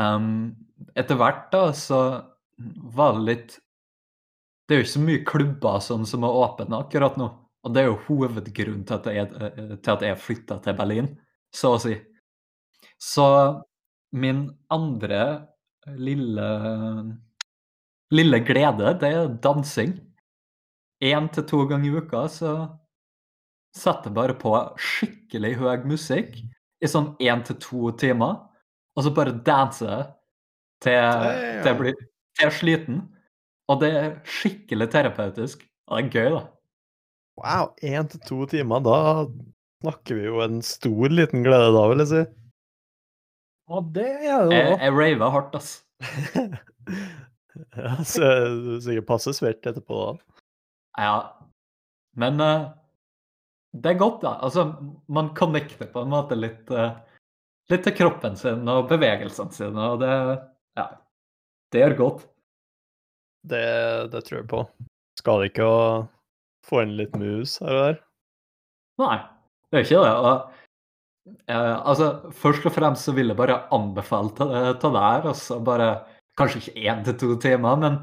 um, etter hvert da, så var det litt Det er jo ikke så mye klubber sånn som er åpne akkurat nå. Og det er jo hovedgrunnen til at jeg, til at jeg flytta til Berlin, så å si. Så min andre lille lille glede, det er dansing. Én til to ganger i uka så setter jeg bare på skikkelig høy musikk i sånn én til to timer, og så bare danser jeg til, til, jeg blir, til jeg er sliten. Og det er skikkelig terapeutisk. Og det er gøy, da. Wow, én til to timer, da snakker vi jo en stor liten glede da, vil jeg si. Ja, det er det Jeg, jeg raver hardt, ass. [laughs] ja, så du sikkert passe svett etterpå da. Ja. Men uh, det er godt, da. Altså, man connecter på en måte litt, uh, litt til kroppen sin og bevegelsene sine, og det Ja. Det gjør godt. Det, det tror jeg på. Skal ikke å få inn litt mus her og der? Nei, det er ikke det. Og, eh, altså, først og fremst så vil jeg bare anbefale til det her. Altså bare Kanskje ikke én til to timer, men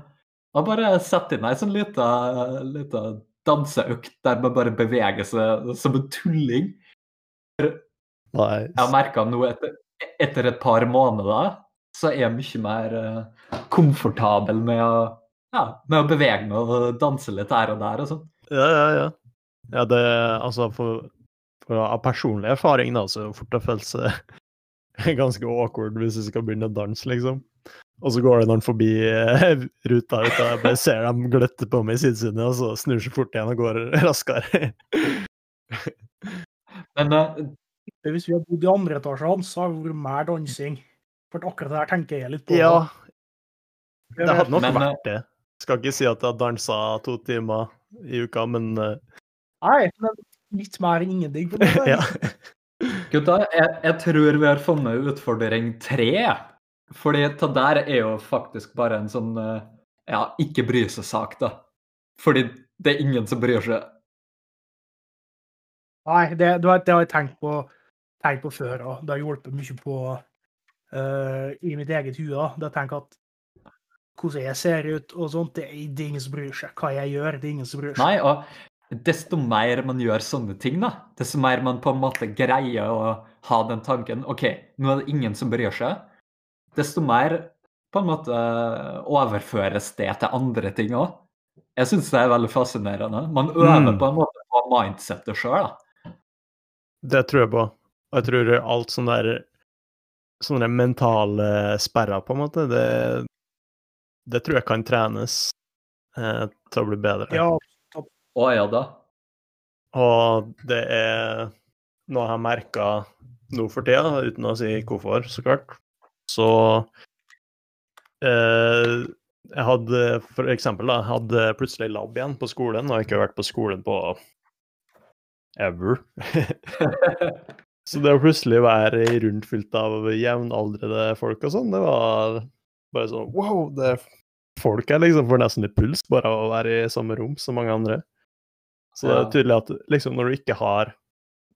og bare sette inn ei sånn lita, lita danseøkt der man bare beveger seg som en tulling. Nei. Jeg har merka nå etter, etter et par måneder så er jeg mye mer eh, komfortabel med å, ja, med å bevege meg og danse litt her og der og sånn. Ja, ja, ja. Ja, det Altså, for, for av personlig erfaring, da, så er det fort å føle seg [laughs] ganske awkward hvis du skal begynne å danse, liksom. Og så går det noen forbi eh, ruta ut, og jeg bare ser dem gløtte på meg i sidesynet, og så snur seg fort igjen og går [laughs] raskere. Men uh, Hvis vi hadde bodd i andre etasjen, så hadde det vært mer dansing. For akkurat det der tenker jeg litt på. ja, det hadde nok Men, eh, vært det. Skal ikke si at jeg har dansa to timer i uka, men eh, Nei, men litt mer enn ingenting. på det [laughs] ja. Gutta, jeg, jeg tror vi har funnet utfordring tre. Fordi det der er jo faktisk bare en sånn eh, ja, ikke bry seg-sak, da. Fordi det er ingen som bryr seg. Nei, det, det, har, det har jeg tenkt på, tenkt på før, òg. det har hjulpet mye på uh, i mitt eget hue. da. Det har tenkt at hvordan jeg ser ut og sånt, det, er- det er ingen som bryr seg. Hva jeg gjør, det er ingen som bryr seg. Nei, og desto mer man gjør sånne ting, da, desto mer man på en måte greier å ha den tanken OK, nå er det ingen som bryr seg, desto mer på en måte overføres det til andre ting òg. Jeg syns det er veldig fascinerende. Man øver Mm. på en måte på mindsettet sjøl, da. Det tror jeg på. Og jeg tror alt sånn der Sånne mentale sperrer, på en måte, det, det tror jeg kan trenes eh, til å bli bedre. Ja, Å ja da. Og det er noe jeg har merka nå for tida, uten å si hvorfor, så klart. Så eh, jeg hadde for eksempel da, jeg hadde plutselig lab igjen på skolen, og ikke vært på skolen på ever. [laughs] [laughs] Så det å plutselig være rundt fylt av jevnaldrende folk og sånn, det var bare sånn wow, det er folk her liksom får nesten litt puls bare av å være i samme rom som mange andre. Så det er tydelig at liksom når du ikke har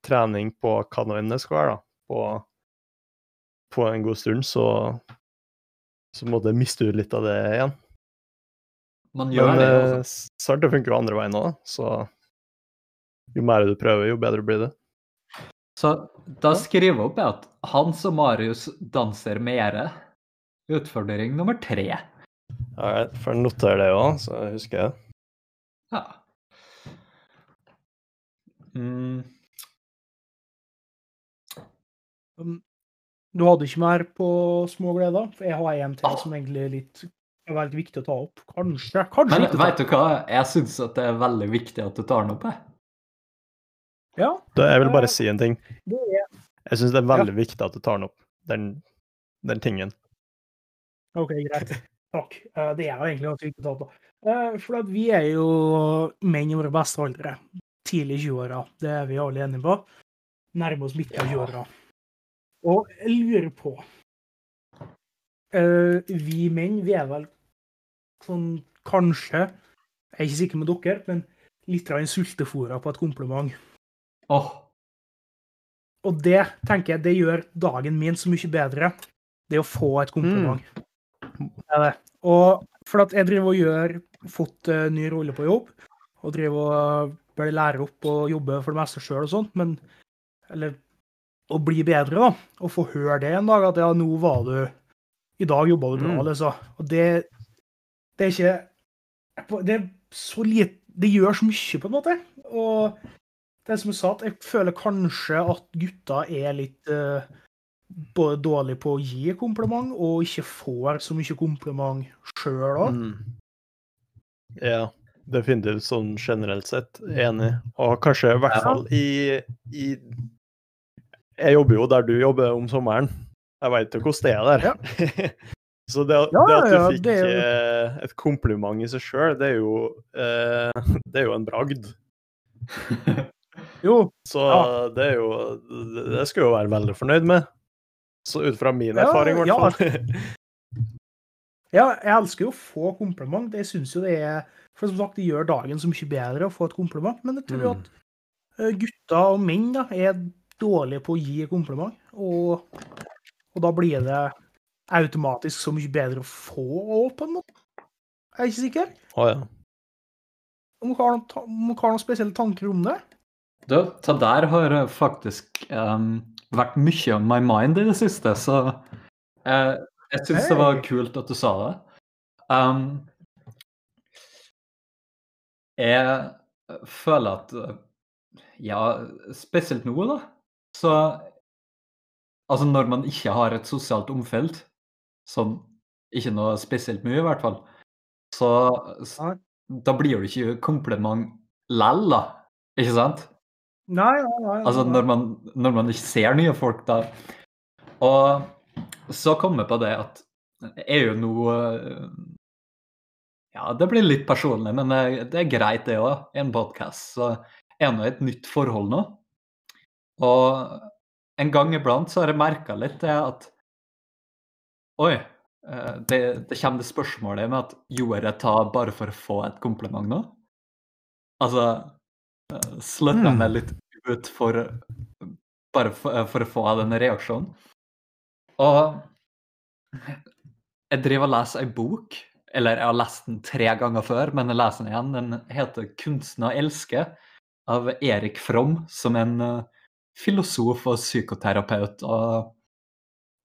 trening på hva nå enn det skal være, da, på, på en god stund, så så måtte jeg miste ut litt av det igjen. Man gjør Men det. eh, Altså. snart det funker jo andre veien òg, så jo mer du prøver, jo bedre blir det. Så da skriver jeg opp at Hans og Marius danser mere. Utfordring nummer tre. Ja, jeg får notere det òg, så jeg husker jeg. Ja. Mm. Um, Du hadde ikke mer på små gleder? For jeg har en til som egentlig er litt er veldig viktig å ta opp. Kanskje. Kanskje Men veit vet du hva? Jeg syns at det er veldig viktig at du tar den opp. jeg. Ja, Da, jeg vil bare si en ting. det er Jeg syns det er veldig viktig at du tar den opp, den, den tingen. OK, greit. Takk. Eh, Det er jo egentlig ganske viktig å ta på. Eh, For at vi er jo menn i våre beste aldre. Tidlig i 20-åra. Det er vi alle enige på. Nærmer oss midten av 20-åra. Og jeg lurer på eh, Vi menn, vi er vel sånn kanskje Jeg er ikke sikker med dere, men litt av en sultefòra på et kompliment. Åh, Og det tenker jeg, det gjør dagen min så mye bedre. Det å få et kompliment. Det det. Og for at jeg driver og gjør fått eh, ny rolle på jobb, og driver og bør lære opp og jobbe for det meste sjøl og sånt, men Eller å bli bedre, da. Og få høre det en dag, at ja, nå var du I dag jobba du bra, Mm. liksom. Og det Det er ikke Det er så lite Det gjør så mye, på en måte. Og det er som jeg sa, at jeg føler kanskje at gutta er litt eh, både dårlig på å gi kompliment, og ikke får så mye kompliment sjøl òg. Mm. Ja, definitivt sånn generelt sett. Enig. Og kanskje i hvert fall i, i Jeg jobber jo der du jobber om sommeren. Jeg veit jo hvordan det er der. [laughs] Så det, Ja, det at du ja, fikk det er eh, et kompliment i seg sjøl, det er jo eh, [laughs] Det er jo en bragd. [laughs] Jo, Så Ja. det er jo Det det skal jeg jo være veldig fornøyd med. Så ut fra min erfaring, i hvert fall. [laughs] ja, jeg elsker jo å få kompliment. Jeg syns jo det er For som sagt, det gjør dagen så mye bedre å få et kompliment. Men jeg tror jo Mm. at eh, gutter og menn da, er dårlige på å gi kompliment. Og, og da blir det automatisk så mye bedre å få òg, på en måte. Jeg er ikke sikker. Å ja. Om dere har noen, noen spesielle tanker om det? Du, det der har faktisk em, vært mye on my mind i det siste, så eh, jeg syns det var kult at du sa det. Um, jeg føler at eh, Ja, spesielt nå, da, så Altså når man ikke har et sosialt omfelt, sånn ikke noe spesielt mye i hvert fall, så så da blir det ikke kompliment lell, da. Ikke sant? Nei, nei, nei. Altså når man, når man ikke ser nye folk, da. Og så kom jeg på det at er jo nå eh, Ja, det blir litt personlig, men det, det er greit, det òg. En podkast. Så er nå i et nytt forhold nå. Og en gang iblant så har jeg merka litt det at Oi. eh, Det, det kommer det spørsmålet med at gjorde jeg ta bare for å få et kompliment nå? Altså eh, Slutta jeg meg litt ut for Bare for, for å få av den reaksjonen. Og jeg driver og leser ei bok. Eller jeg har lest den tre ganger før, men jeg leser den igjen. Den heter 'Kunsten å elske' av Erik From, som er en eh, filosof og psykoterapeut. Og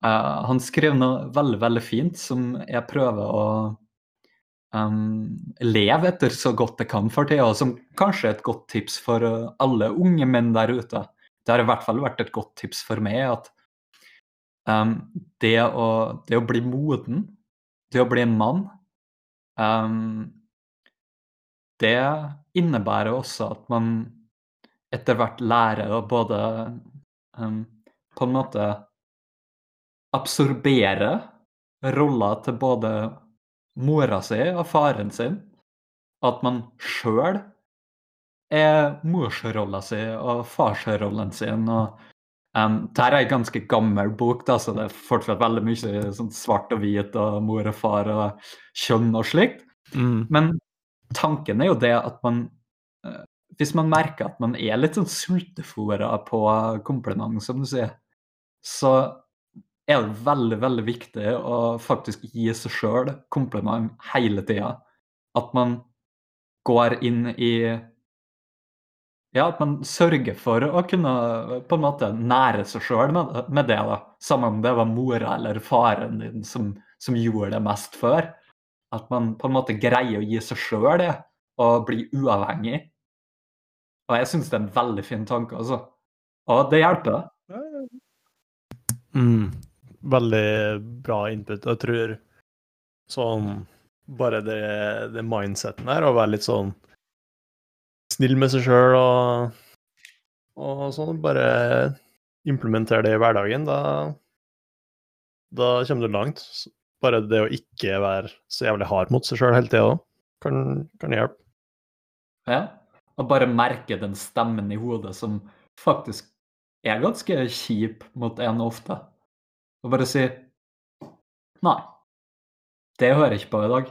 uh, han skriver noe veldig, veldig fint som jeg prøver å em, leve etter så godt det kan for tida, som kanskje er et godt tips for eh, alle unge menn der ute. Det har i hvert fall vært et godt tips for meg at um, det, å, det å bli moden, det å bli en mann um, Det innebærer også at man etter hvert lærer å både em, på en måte absorbere roller til både mora si og faren sin. At man sjøl er morsrolla si og farsrollen sin. og um, Dette er ei ganske gammel bok, da, så det er fortsatt veldig mye sånn svart og hvit og mor og far og kjønn og slikt. Mm. Men tanken er jo det at man eh, Hvis man merker at man er litt sånn sultefòra på kompliment, som du sier, så er det veldig, veldig viktig å faktisk gi seg sjøl kompliment hele tida. At man går inn i Ja, at man sørger for å kunne på en måte nære seg sjøl med, med det. da. Samme om det var mora eller faren din som, som gjorde det mest før. At man på en måte greier å gi seg sjøl det, og bli uavhengig. Og jeg syns det er en veldig fin tanke, altså. Og det hjelper. Mm. Veldig bra input. Jeg tror sånn Bare det, det mindseten der, å være litt sånn snill med seg sjøl og, og sånn, bare implementere det i hverdagen, da, da kommer du langt. Bare det å ikke være så jævlig hard mot seg sjøl hele tida kan, kan hjelpe. Ja. Og bare merke den stemmen i hodet som faktisk er ganske kjip mot en ofte. Og bare si Nei. Det hører jeg ikke på i dag.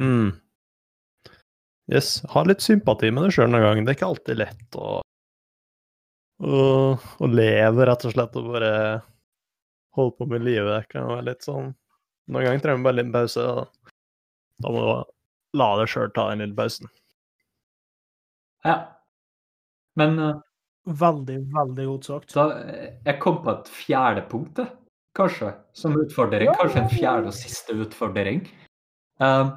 Mm. Yes. Ha litt sympati med deg sjøl noen gang. Det er ikke alltid lett å, å, å leve, rett og slett, og bare holde på med livet. Det kan være litt sånn Noen ganger trenger man bare litt pause. Da, da må du la deg sjøl ta den lille pausen. Ja. Men uh, Veldig, veldig godt sagt. da, jeg kom på et fjerde punkt, jeg. Kanskje, som utfordring. Kanskje en fjerde og siste utfordring. Um,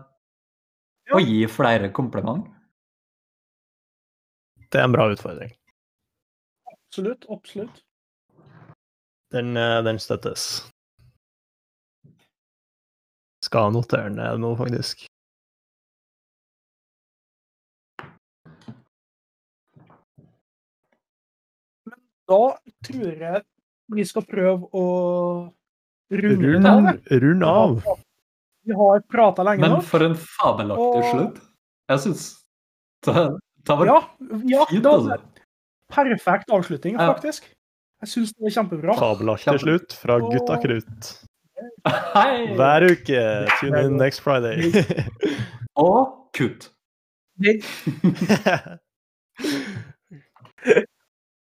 Ja. Å gi flere kompliment. Det er en bra utfordring. Absolutt. Absolutt. Den, eh, den støttes. Skal notere ned nå, faktisk. Da tror jeg vi skal prøve å runde rund, av. Rund, av. Vi har prata lenge Men nå. for en fabelaktig Og- slutt. Jeg syns det, det var Ja, ja fint. det Altså. var perfekt avslutning, Ja. faktisk. Jeg syns det var kjempebra. Fabelaktig Kjempe- slutt fra Gutta Krutt. Hei! Hver uke. Tune in next Friday. [laughs] Og kutt. Det- [laughs]